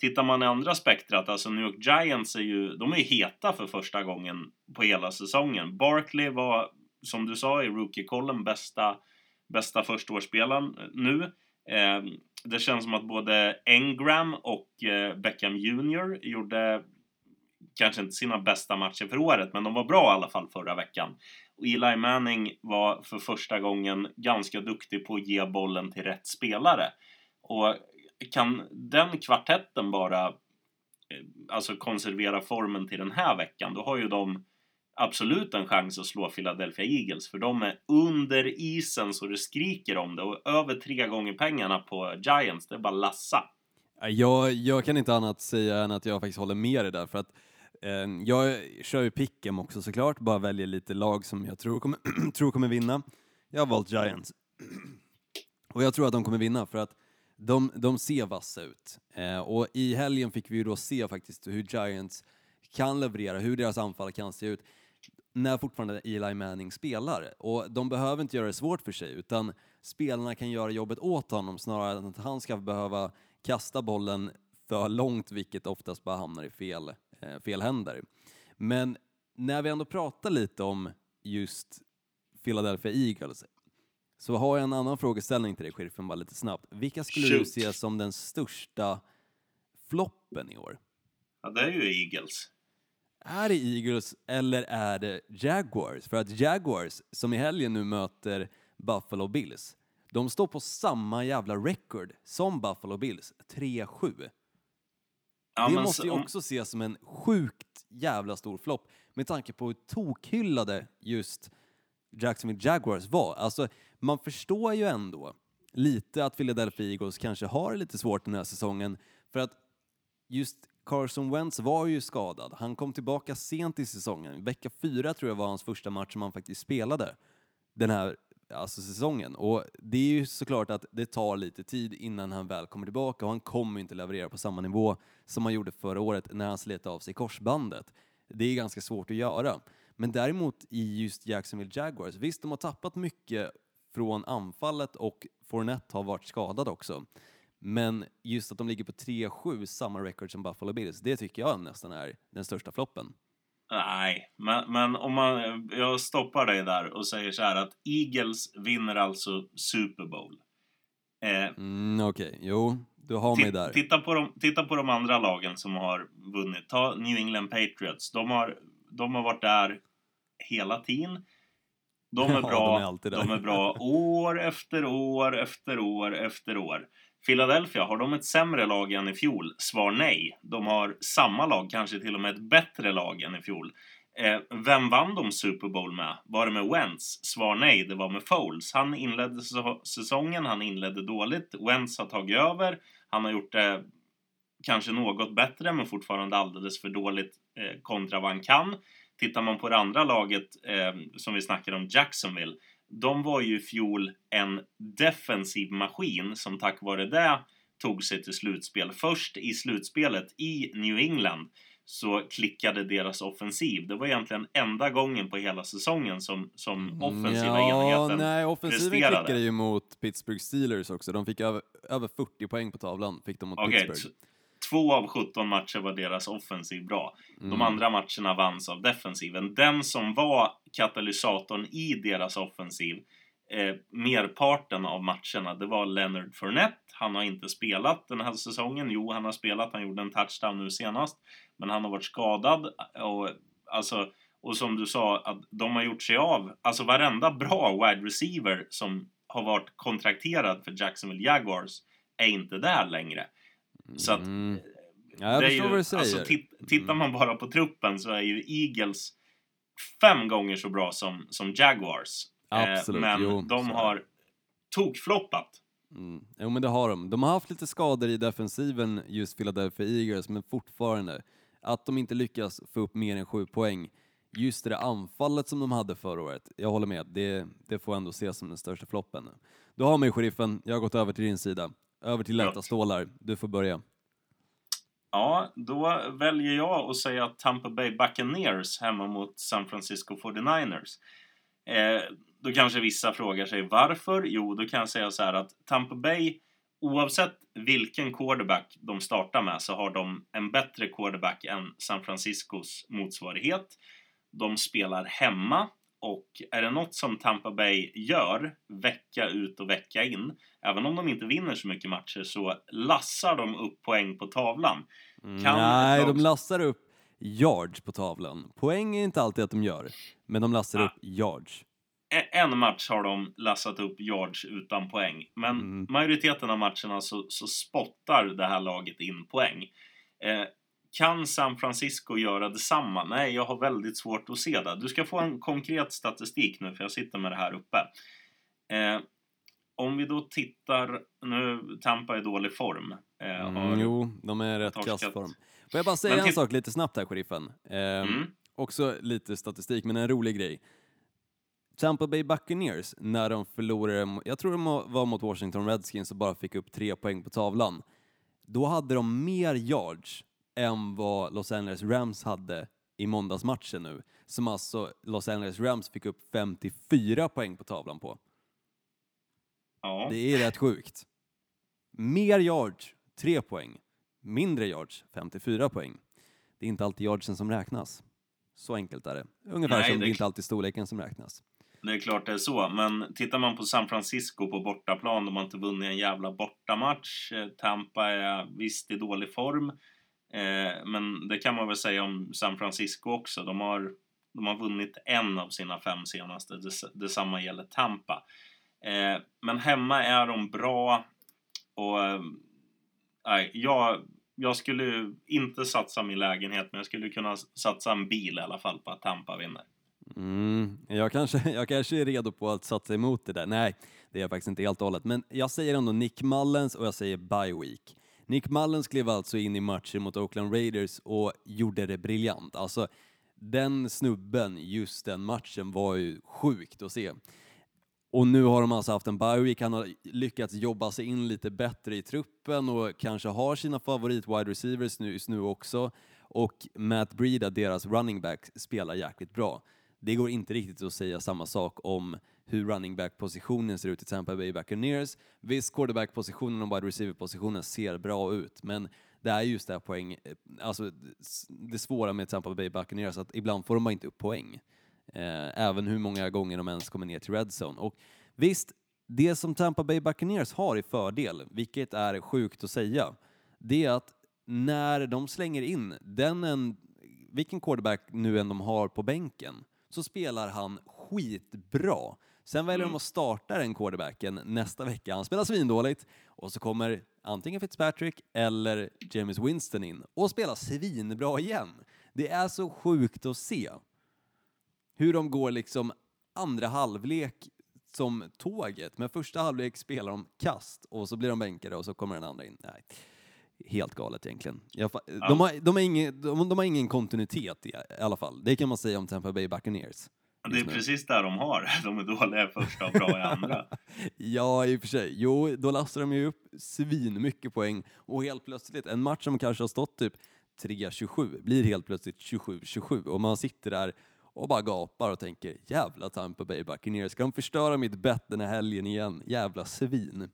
Tittar man i andra spektrat, alltså New York Giants är ju, de är heta för första gången på hela säsongen. Barkley var, som du sa i rookie-kollen, bästa, bästa förstaårsspelaren eh, nu. Eh, det känns som att både Engram och eh, Beckham Jr gjorde kanske inte sina bästa matcher för året, men de var bra i alla fall förra veckan. Och Eli Manning var för första gången ganska duktig på att ge bollen till rätt spelare. Och kan den kvartetten bara eh, alltså konservera formen till den här veckan, då har ju de absolut en chans att slå Philadelphia Eagles, för de är under isen så det skriker om det och över tre gånger pengarna på Giants, det är bara lassa. Jag, jag kan inte annat säga än att jag faktiskt håller med dig där, för att eh, jag kör ju pick'em också såklart, bara väljer lite lag som jag tror kommer, tror kommer vinna. Jag har valt Giants. Och jag tror att de kommer vinna för att de, de ser vassa ut. Eh, och i helgen fick vi ju då se faktiskt hur Giants kan leverera, hur deras anfall kan se ut när fortfarande Eli Manning spelar. Och de behöver inte göra det svårt för sig, utan spelarna kan göra jobbet åt honom snarare än att han ska behöva kasta bollen för långt, vilket oftast bara hamnar i fel, eh, fel händer. Men när vi ändå pratar lite om just Philadelphia Eagles, så har jag en annan frågeställning till dig, sheriffen, bara lite snabbt. Vilka skulle Shoot. du se som den största floppen i år? Ja, det är ju Eagles. Är det Eagles eller är det Jaguars? För att Jaguars, som i helgen nu möter Buffalo Bills, de står på samma jävla record som Buffalo Bills, 3-7. Ja, det måste ju också ses som en sjukt jävla stor flopp med tanke på hur tokhyllade just Jacksonville Jaguars var. Alltså, man förstår ju ändå lite att Philadelphia Eagles kanske har lite svårt den här säsongen för att just Carson Wentz var ju skadad. Han kom tillbaka sent i säsongen. Vecka fyra tror jag var hans första match som han faktiskt spelade den här alltså säsongen. Och det är ju såklart att det tar lite tid innan han väl kommer tillbaka och han kommer inte leverera på samma nivå som han gjorde förra året när han slet av sig korsbandet. Det är ganska svårt att göra. Men däremot i just Jacksonville Jaguars, visst de har tappat mycket från anfallet och Fournette har varit skadad också. Men just att de ligger på 3-7, samma record som Buffalo Bills, det tycker jag nästan är den största floppen. Nej, men, men om man, jag stoppar dig där och säger så här att Eagles vinner alltså Super Bowl. Eh, mm, Okej, okay. jo, du har mig där. Titta på, de, titta på de andra lagen som har vunnit. Ta New England Patriots. De har, de har varit där hela tiden. De är bra, ja, de, är de är bra år efter år efter år efter år. Philadelphia, har de ett sämre lag än i fjol? Svar nej. De har samma lag, kanske till och med ett bättre lag än i fjol. Eh, vem vann de Super Bowl med? Var det med Wentz? Svar nej, det var med Foles. Han inledde säsongen, han inledde dåligt. Wentz har tagit över. Han har gjort det kanske något bättre, men fortfarande alldeles för dåligt eh, kontra vad han kan. Tittar man på det andra laget, eh, som vi snackade om, Jacksonville, de var ju i fjol en defensiv maskin som tack vare det tog sig till slutspel. Först i slutspelet i New England så klickade deras offensiv. Det var egentligen enda gången på hela säsongen som, som offensiva ja, enheten nej, offensiven presterade. klickade ju mot Pittsburgh Steelers också. De fick över, över 40 poäng på tavlan, fick de mot Okej, Pittsburgh. Två av 17 matcher var deras offensiv bra. De Mm. andra matcherna vanns av defensiven. Den som var katalysatorn i deras offensiv eh, merparten av matcherna, det var Leonard Fournette. Han har inte spelat den här säsongen. Jo, han har spelat. Han gjorde en touchdown nu senast. Men han har varit skadad. Och, alltså, och som du sa, att de har gjort sig av. Alltså varenda bra wide receiver som har varit kontrakterad för Jacksonville Jaguars är inte där längre. Så att Mm. Ja, jag förstår ju, vad du säger. Alltså, tit, tittar man bara på truppen så är ju Eagles fem gånger så bra som, som Jaguars. Absolut, men jo, de så har tokfloppat. Mm. Jo men det har de. De har haft lite skador i defensiven just Philadelphia Eagles men fortfarande att de inte lyckas få upp mer än sju poäng. Just det anfallet som de hade förra året, jag håller med, det, det får ändå ses som den största floppen. Du har mig sheriffen, jag har gått över till din sida. Över till lätta stålar, du får börja. Ja, då väljer jag att säga Tampa Bay Buccaneers hemma mot San Francisco 49ers. Eh, då kanske vissa frågar sig varför? Jo, då kan jag säga så här att Tampa Bay, oavsett vilken quarterback de startar med, så har de en bättre quarterback än San Franciscos motsvarighet. De spelar hemma och är det något som Tampa Bay gör vecka ut och vecka in, även om de inte vinner så mycket matcher, så lassar de upp poäng på tavlan. Kan Nej, de lastar upp yards på tavlan. Poäng är inte alltid att de gör, men de lastar Ah. upp yards. E- en match har de lassat upp yards utan poäng. Men Mm. majoriteten av matcherna så, så spottar det här laget in poäng. Eh, kan San Francisco göra detsamma? Nej, jag har väldigt svårt att se det. Du ska få en konkret statistik nu, för jag sitter med det här uppe. Eh, om vi då tittar... Nu, Tampa är i dålig form. Eh, Mm, jo, de är rätt torskat. kassform. Får jag bara säga Men en sak lite snabbt här, sheriffen? Ehm, Mm. Också lite statistik, men en rolig grej. Tampa Bay Buccaneers, när de förlorade, jag tror de var mot Washington Redskins och bara fick upp tre poäng på tavlan. Då hade de mer yards än vad Los Angeles Rams hade i måndagsmatchen nu. Som alltså Los Angeles Rams fick upp 54 poäng på tavlan på. Ja. Det är rätt sjukt. Mer yards, 3 poäng. Mindre yards, 54 poäng. Det är inte alltid yardsen som räknas. Så enkelt är det. Ungefär Nej, som det är inte alltid storleken som räknas. Det är klart det är så, men tittar man på San Francisco på bortaplan, de har inte vunnit en jävla bortamatch. Eh, Tampa är visst i dålig form, eh, men det kan man väl säga om San Francisco också. De har, de har vunnit en av sina fem senaste, Des, detsamma gäller Tampa. Eh, men hemma är de bra och eh, nej, jag, jag skulle inte satsa min lägenhet, men jag skulle kunna satsa en bil i alla fall på att Tampa vinner. Mm, jag, kanske, jag kanske är redo på att satsa emot det där. Nej, det är jag faktiskt inte helt och hållet. Men jag säger ändå Nick Mullens och jag säger bye week. Nick Mullens klev alltså in i matchen mot Oakland Raiders och gjorde det briljant. Alltså, den snubben just den matchen var ju sjukt att se. Och nu har de alltså haft en bye week, han har lyckats jobba sig in lite bättre i truppen och kanske har sina favorit wide receivers nu, just nu också. Och Matt Breida, deras running back, spelar jäkligt bra. Det går inte riktigt att säga samma sak om hur running back-positionen ser ut i Tampa Bay Buccaneers. Visst, quarterback-positionen och wide receiver-positionen ser bra ut, men det är just det här poäng, eh, alltså det svåra med Tampa Bay Buccaneers, att ibland får de bara inte upp poäng. Eh, även hur många gånger de ens kommer ner till red zone. Och visst, det som Tampa Bay Buccaneers har i fördel, vilket är sjukt att säga, det är att när de slänger in den en, vilken quarterback nu än de har på bänken, så spelar han skitbra. Sen väljer Mm. de att starta den quarterbacken nästa vecka. Han spelar svindåligt och så kommer antingen Fitzpatrick eller James Winston in och spelar svinbra igen. Det är så sjukt att se hur de går liksom andra halvlek som tåget. Men första halvlek spelar de kast och så blir de bänkade och så kommer den andra in. Nej, helt galet egentligen. Jag, de, har, de, har ingen, de, de har ingen kontinuitet i, i alla fall. Det kan man säga om Tampa Bay Buccaneers. Det är precis där de har. De är dåliga i första och bra i andra. Ja, i och för sig. Jo, då lastar de ju upp svin mycket poäng och helt plötsligt, en match som kanske har stått typ 3-27 blir helt plötsligt 27-27 och man sitter där och bara gapar och tänker jävla Tampa Bay Buccaneers, ska de förstöra mitt bett den här helgen igen? Jävla svin.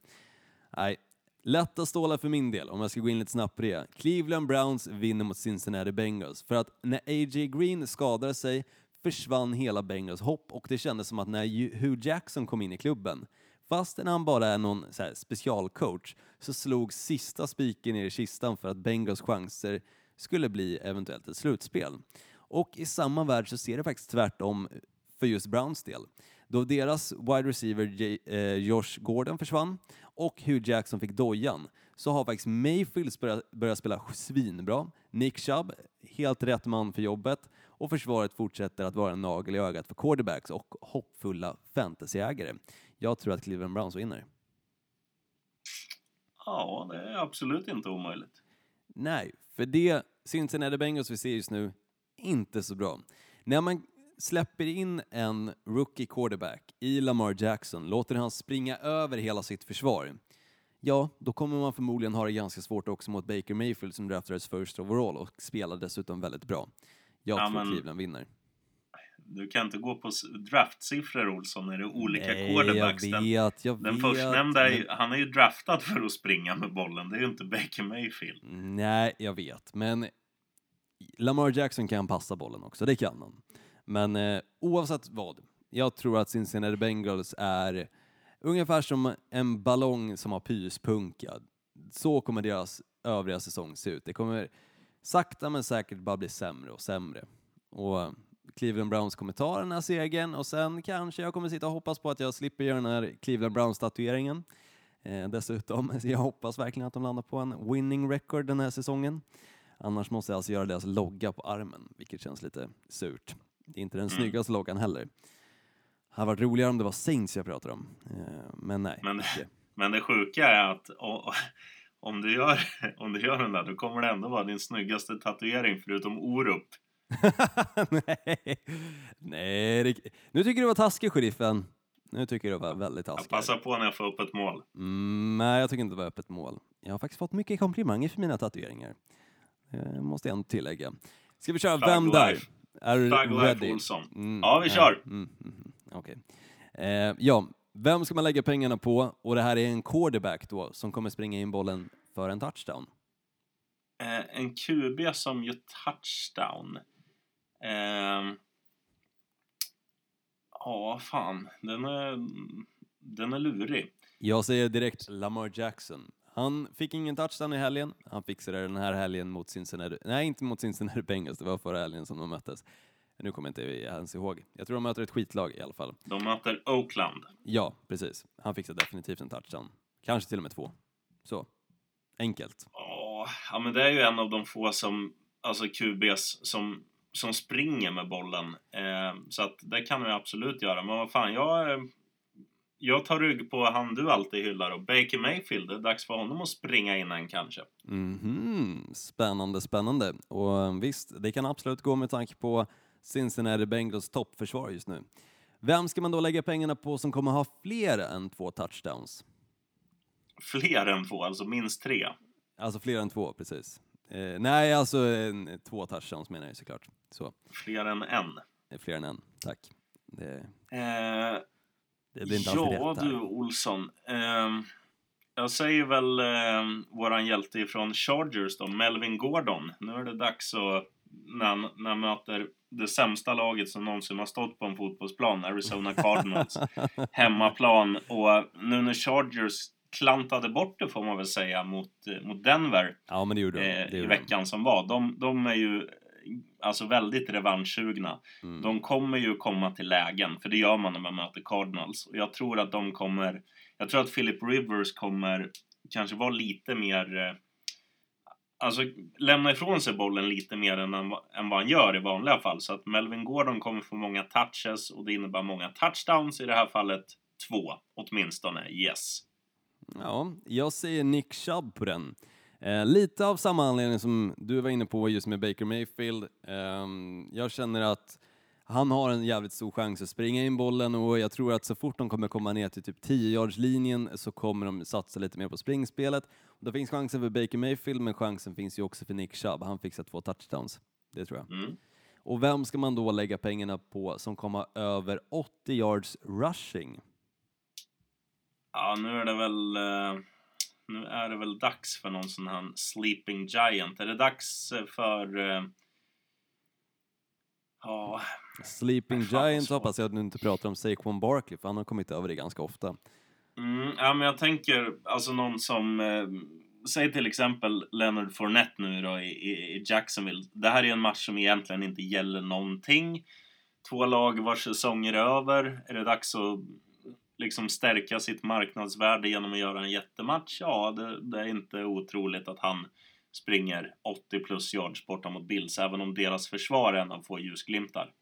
Nej, lätta stålar för min del om jag ska gå in lite snabbt på det. Cleveland Browns vinner mot Cincinnati Bengals för att när A.J. Green skadade sig försvann hela Bengals hopp och det kändes som att när Hugh Jackson kom in i klubben fastän han bara är någon så här specialcoach så slog sista spiken ner i kistan för att Bengals chanser skulle bli eventuellt ett slutspel. Och i samma värld så ser det faktiskt tvärtom för just Browns del. Då deras wide receiver J- eh, Josh Gordon försvann och Hugh Jackson fick dojan så har faktiskt Mayfields börjat, börjat spela svinbra. Nick Chubb, helt rätt man för jobbet och försvaret fortsätter att vara en nagel i ögat för quarterbacks och hoppfulla fantasyägare. Jag tror att Cleveland Browns vinner. Ja, det är absolut inte omöjligt. Nej, för det Cincinnati Bengals vi ser just nu, inte så bra. När man släpper in en rookie quarterback i Lamar Jackson, låter han springa över hela sitt försvar, ja, då kommer man förmodligen ha det ganska svårt också mot Baker Mayfield som draftades first overall och spelar dessutom väldigt bra. Jag Ja, tror men- Cleveland vinner. Du kan inte gå på draftsiffror, Olsson, när det är olika Nej, quarterbacks. jag Den, vet, jag den vet. förstnämnda, men- han är ju draftad för att springa med bollen. Det är ju inte Baker Mayfield. Nej, jag vet, men Lamar Jackson kan passa bollen också, det kan han. Men eh, oavsett vad, jag tror att Cincinnati Bengals är ungefär som en ballong som har pyspunka. Så kommer deras övriga säsong se ut. Det kommer sakta men säkert bara bli sämre och sämre. Och Cleveland Browns kommer ta den här segern och sen kanske jag kommer sitta och hoppas på att jag slipper göra den här Cleveland Browns-tatueringen. Eh, dessutom, jag hoppas verkligen att de landar på en winning record den här säsongen. Annars måste jag alltså göra deras logga på armen, vilket känns lite surt. Det är inte den Mm. snyggaste loggan heller. Det hade varit roligare om det var Saints jag pratade om. Eh, men nej. Men-. Men det sjuka är att o- om du, gör, om du gör den där, då kommer det ändå vara din snyggaste tatuering förutom Orup. nej, nej det, nu tycker du var taskig, sheriffen. Nu tycker du var väldigt Jag taskig. passar på när jag får upp ett mål. Mm, nej, jag tycker inte det var öppet mål. Jag har faktiskt fått mycket komplimanger för mina tatueringar. Det måste jag ändå tillägga. Ska vi köra Thug Vem där? Är du ready? Olsson. Mm, Ja, vi kör. Mm, mm, mm, Okej. Eh, ja, vem ska man lägga pengarna på? Och det här är en quarterback då som kommer springa in bollen för en touchdown. Eh, en QB som gör touchdown. Eh, ja, fan. Den är, den är lurig. Jag säger direkt Lamar Jackson. Han fick ingen touchdown i helgen. Han fixade den här helgen mot Cincinnati. Nej, inte mot Cincinnati Bengals. Det var förra helgen som de möttes. Nu kommer jag inte ens ihåg. Jag tror de möter ett skitlag i alla fall. De möter Oakland. Ja, precis. Han fixar definitivt en touchdown. Kanske till och med två. Så. Enkelt. Ja, men det är ju en av de få som, alltså QBs som, som springer med bollen. Eh, så att det kan vi absolut göra. Men vad fan, jag, eh, jag tar rygg på han du alltid hyllar och Baker Mayfield. Det är dags för honom att springa in en kanske. Mhm, spännande, spännande. Och visst, det kan absolut gå med tanke på Cincinnati Bengals toppförsvar just nu. Vem ska man då lägga pengarna på som kommer ha fler än två touchdowns? Fler än två, alltså minst tre. Alltså fler än två, precis. Eh, nej, alltså eh, två touchdowns menar jag såklart. Så, Fler än en. fler än en. Tack. Det, Eh, det blir inte ja rätt du här. Olsson. ehm, jag säger väl eh, våran hjälte ifrån Chargers då, Melvin Gordon. Nu är det dags att, när han, när han möter det sämsta laget som någonsin har stått på en fotbollsplan, Arizona Cardinals, hemmaplan. Och nu när Chargers klantade bort det får man väl säga mot, eh, mot Denver Ja, men det gjorde de. eh, Det i gjorde de. veckan som var. De, de är ju alltså väldigt revanschsugna. Mm. De kommer ju komma till lägen, för det gör man när man möter Cardinals. Och jag tror att de kommer, jag tror att Philip Rivers kommer kanske vara lite mer, eh, alltså lämna ifrån sig bollen lite mer än, än vad han gör i vanliga fall. Så att Melvin Gordon kommer få många touches och det innebär många touchdowns, i det här fallet två åtminstone, yes. Ja, jag säger Nick Chubb på den. Eh, lite av samma anledning som du var inne på just med Baker Mayfield. Eh, jag känner att han har en jävligt stor chans att springa in bollen och jag tror att så fort de kommer komma ner till typ 10-yardslinjen så kommer de satsa lite mer på springspelet. Då finns chansen för Baker Mayfield, men chansen finns ju också för Nick Chubb. Han fixar två touchdowns. Det tror jag. Mm. Och vem ska man då lägga pengarna på som kommer över 80 yards rushing? Ja, nu är det väl... eh, Nu är det väl dags för någon sån här sleeping giant. Är det dags för... eh, Ja, Sleeping Fan, vad Giant svårt. hoppas jag att du inte pratar om Saquon Barkley, för han har kommit över det ganska ofta. mm, ja, men jag tänker alltså någon som... Eh, säg till exempel Leonard Fournette nu då i, i, Jacksonville. Det här är en match som egentligen inte gäller någonting. Två lag vars säsong är över. Är det dags att liksom stärka sitt marknadsvärde genom att göra en jättematch? Ja, det, det är inte otroligt att han springer 80 plus yards borta mot Bills, även om deras försvar är en av få ljusglimtar.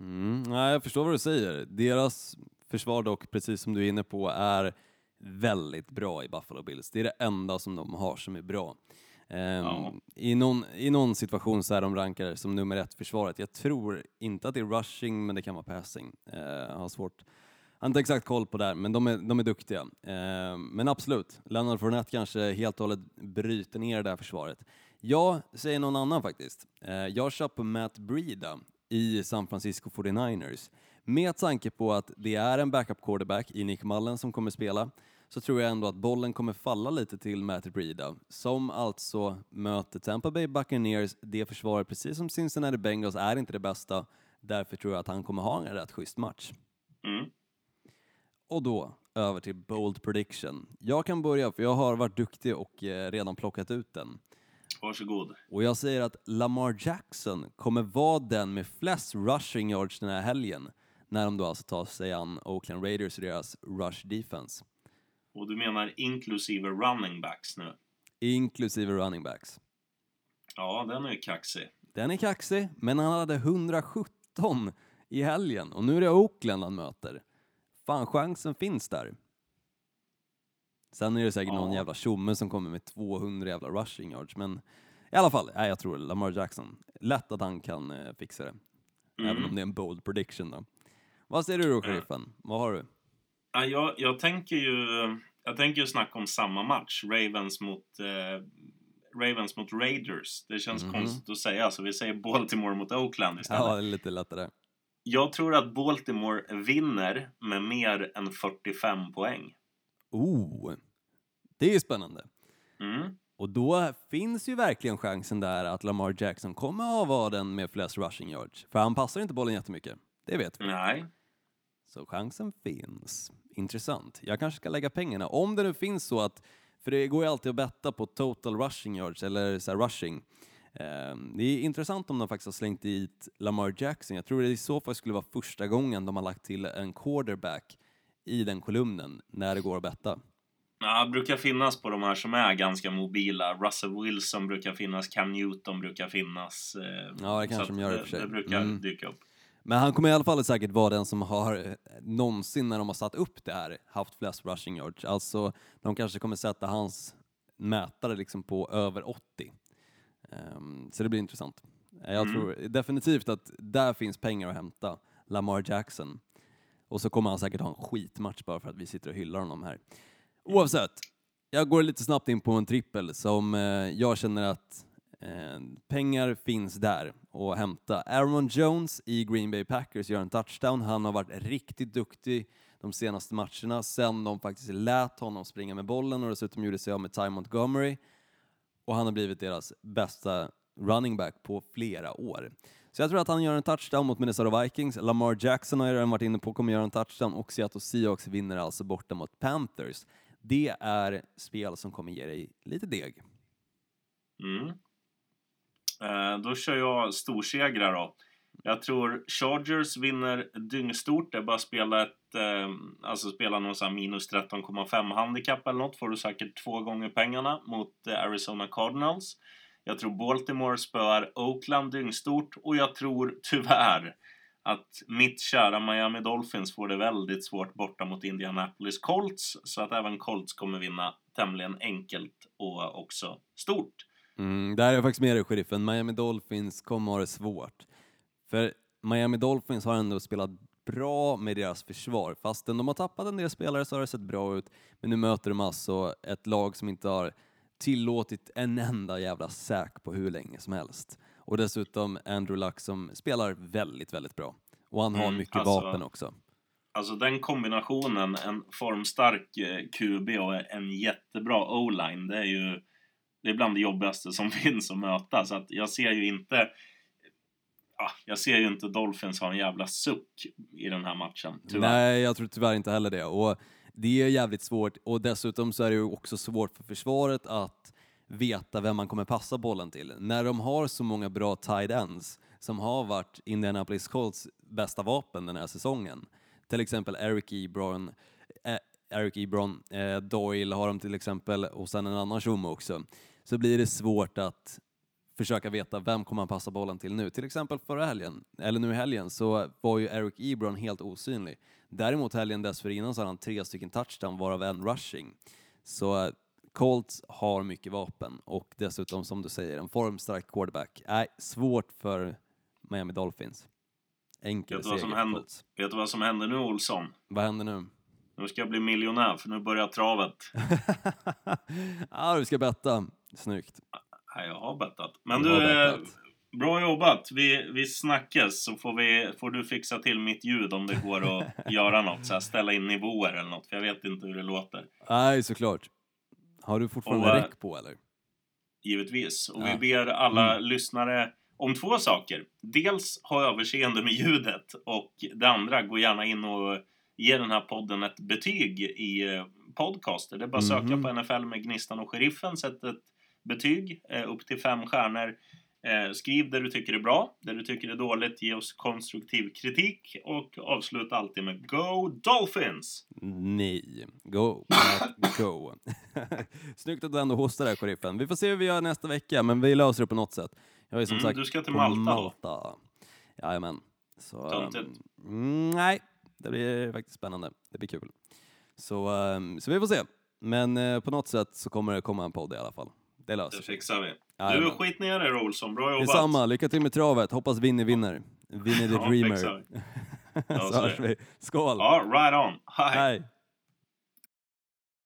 Mm, nej, jag förstår vad du säger. Deras försvar dock, precis som du är inne på, är väldigt bra i Buffalo Bills. Det är det enda som de har som är bra. Ja. i, någon, I någon situation så är de rankade som nummer ett försvaret. Jag tror inte att det är rushing, men det kan vara passing. Jag har svårt jag har inte exakt koll på det, här, men de är, de är duktiga. Ehm, men absolut, Leonard Fournette kanske helt och hållet bryter ner det här försvaret. Jag säger någon annan faktiskt. Eh, jag kör på Matt Breida i San Francisco 49ers. Med tanke på att det är en backup quarterback i Nick Mullen som kommer spela så tror jag ändå att bollen kommer falla lite till Matt Breida som alltså möter Tampa Bay Buccaneers. Det försvaret, precis som Cincinnati Bengals, är inte det bästa. Därför tror jag att han kommer ha en rätt schysst match. Mm. Och då över till Bold Prediction. Jag kan börja för jag har varit duktig och eh, redan plockat ut den. Varsågod. Och jag säger att Lamar Jackson kommer vara den med flest rushing yards den här helgen. När de då alltså tar sig an Oakland Raiders och deras rush defense. Och du menar inklusive running backs nu? Inklusive running backs. Ja, den är kaxig. Den är kaxig, men han hade 117 i helgen och nu är det Oakland han möter. Fan, chansen finns där. Sen är det säkert någon Ja. jävla tjomme som kommer med 200 jävla rushing yards, men i alla fall, nej, jag tror Lamar Jackson. Lätt att han kan eh, fixa det. Även Mm. om det är en bold prediction då. Vad säger du då, sheriffen? Vad har du? Ja, jag, jag tänker ju... Jag tänker ju snacka om samma match. Ravens mot... Eh, Ravens mot Raiders. Det känns Mhm. konstigt att säga, så vi säger Baltimore mot Oakland istället. Ja, det är lite lättare. Jag tror att Baltimore vinner med mer än 45 poäng. Oh, det är ju spännande. Mm. Och då finns ju verkligen chansen där att Lamar Jackson kommer att vara den med flest rushing yards. För han passar inte bollen jättemycket. Det vet vi. Nej. Så chansen finns. Intressant. Jag kanske ska lägga pengarna. Om det nu finns så att, för det går ju alltid att betta på total rushing yards, eller så här rushing. Eh, Det är intressant om de faktiskt har slängt dit Lamar Jackson. Jag tror det i så fall skulle vara första gången de har lagt till en quarterback i den kolumnen när det går att betta. Ja, brukar finnas på de här som är ganska mobila. Russell Wilson brukar finnas, Cam Newton brukar finnas. eh, Ja, det kanske de gör i och för sig. det brukar Mm. dyka upp. Men han kommer i alla fall säkert vara den som har eh, någonsin när de har satt upp det här haft flest rushing yards. Alltså, de kanske kommer sätta hans mätare liksom på över 80. Ehm, så det blir intressant. Jag Mm. tror definitivt att där finns pengar att hämta. Lamar Jackson. Och så kommer han säkert ha en skitmatch bara för att vi sitter och hyllar honom här. Oavsett, jag går lite snabbt in på en trippel som eh, jag känner att eh, pengar finns där att hämta. Aaron Jones i Green Bay Packers gör en touchdown. Han har varit riktigt duktig de senaste matcherna sen de faktiskt lät honom springa med bollen och dessutom gjorde sig av med Ty Montgomery. Och han har blivit deras bästa running back på flera år. Så jag tror att han gör en touchdown mot Minnesota Vikings. Lamar Jackson har jag redan varit inne på kommer göra en touchdown och Seattle Seahawks vinner alltså borta mot Panthers. Det är spel som kommer ge dig lite deg. Mm. Eh, då kör jag storsegrar då. Jag tror Chargers vinner dyngstort. Det är bara att spela ett, eh, alltså spela någon sån här minus 13,5 handikapp eller något. Får du säkert två gånger pengarna mot eh, Arizona Cardinals. Jag tror Baltimore spöar Oakland dyngstort och jag tror tyvärr att mitt kära Miami Dolphins får det väldigt svårt borta mot Indianapolis Colts. Så att även Colts kommer vinna tämligen enkelt och också stort. Mm, där är jag faktiskt med dig, sheriffen. Miami Dolphins kommer ha det svårt. För Miami Dolphins har ändå spelat bra med deras försvar. Fastän de har tappat en del spelare så har det sett bra ut. Men nu möter de alltså ett lag som inte har tillåtit en enda jävla säk på hur länge som helst. Och dessutom Andrew Luck som spelar väldigt, väldigt bra. Och han har Mm, mycket alltså- vapen också. Alltså den kombinationen, en formstark eh, QB och en jättebra O-line, det är ju det är bland det jobbigaste som finns att möta. Så att jag ser ju inte ja, jag ser ju inte Dolphins ha en jävla suck i den här matchen, tyvärr. Nej, jag tror tyvärr inte heller det. Och det är jävligt svårt och dessutom så är det ju också svårt för försvaret att veta vem man kommer passa bollen till. När de har så många bra tight ends som har varit Indianapolis Colts bästa vapen den här säsongen. Till exempel Eric Ebron, eh, Eric Ebron, eh, Doyle har de till exempel och sen en annan tjomme också. Så blir det svårt att försöka veta vem kommer han passa bollen till nu. Till exempel förra helgen, eller nu i helgen, så var ju Eric Ebron helt osynlig. Däremot helgen dessförinnan så hade han tre stycken touchdown varav en rushing. Så eh, Colts har mycket vapen och dessutom som du säger en formstark quarterback. Nej, svårt för Miami Dolphins. Enkel Vet du vad seger händer? Colts. Vet du vad som händer nu, Olsson? Vad händer nu? Nu ska jag bli miljonär, för nu börjar travet. ja, du ska betta. Snyggt. Nej, jag har bettat. Men Du eh, bettat. bra jobbat. Vi, vi snackas så får, vi, får du fixa till mitt ljud om det går att göra något. Så här, ställa in nivåer eller något, för jag vet inte hur det låter. Nej, såklart. Har du fortfarande Och, eh, räck på eller? Givetvis. Och Ja. Mm. vi ber alla lyssnare om två saker. Dels ha överseende med ljudet och det andra, gå gärna in och ge den här podden ett betyg i eh, podcaster. Det är bara att söka Mhm. på NFL med Gnistan och Sheriffen, sätt ett betyg eh, upp till fem stjärnor. Eh, skriv det du tycker är bra, det du tycker är dåligt, ge oss konstruktiv kritik och avsluta alltid med Go Dolphins! Nej. Go, go. Snyggt att du ändå hostar där, sheriffen. Vi får se hur vi gör nästa vecka, men vi löser det på något sätt. Jag är som Mm, sagt du ska till Malta då? Malta. Jajamän. Så, Töntigt. mm, nej, det blir faktiskt spännande. Det blir kul. Så, ehm, så vi får se. Men eh, på något sätt så kommer det komma en podd i alla fall. Det löser Det fixar vi. Du, Jajamän. skit ner dig Olsson. Bra jobbat! Detsamma, lycka till med travet. Hoppas Vinny vinner. Vinny the Ja, Dreamer. så hörs vi. Skål! Ja, right on. Hej! Hej!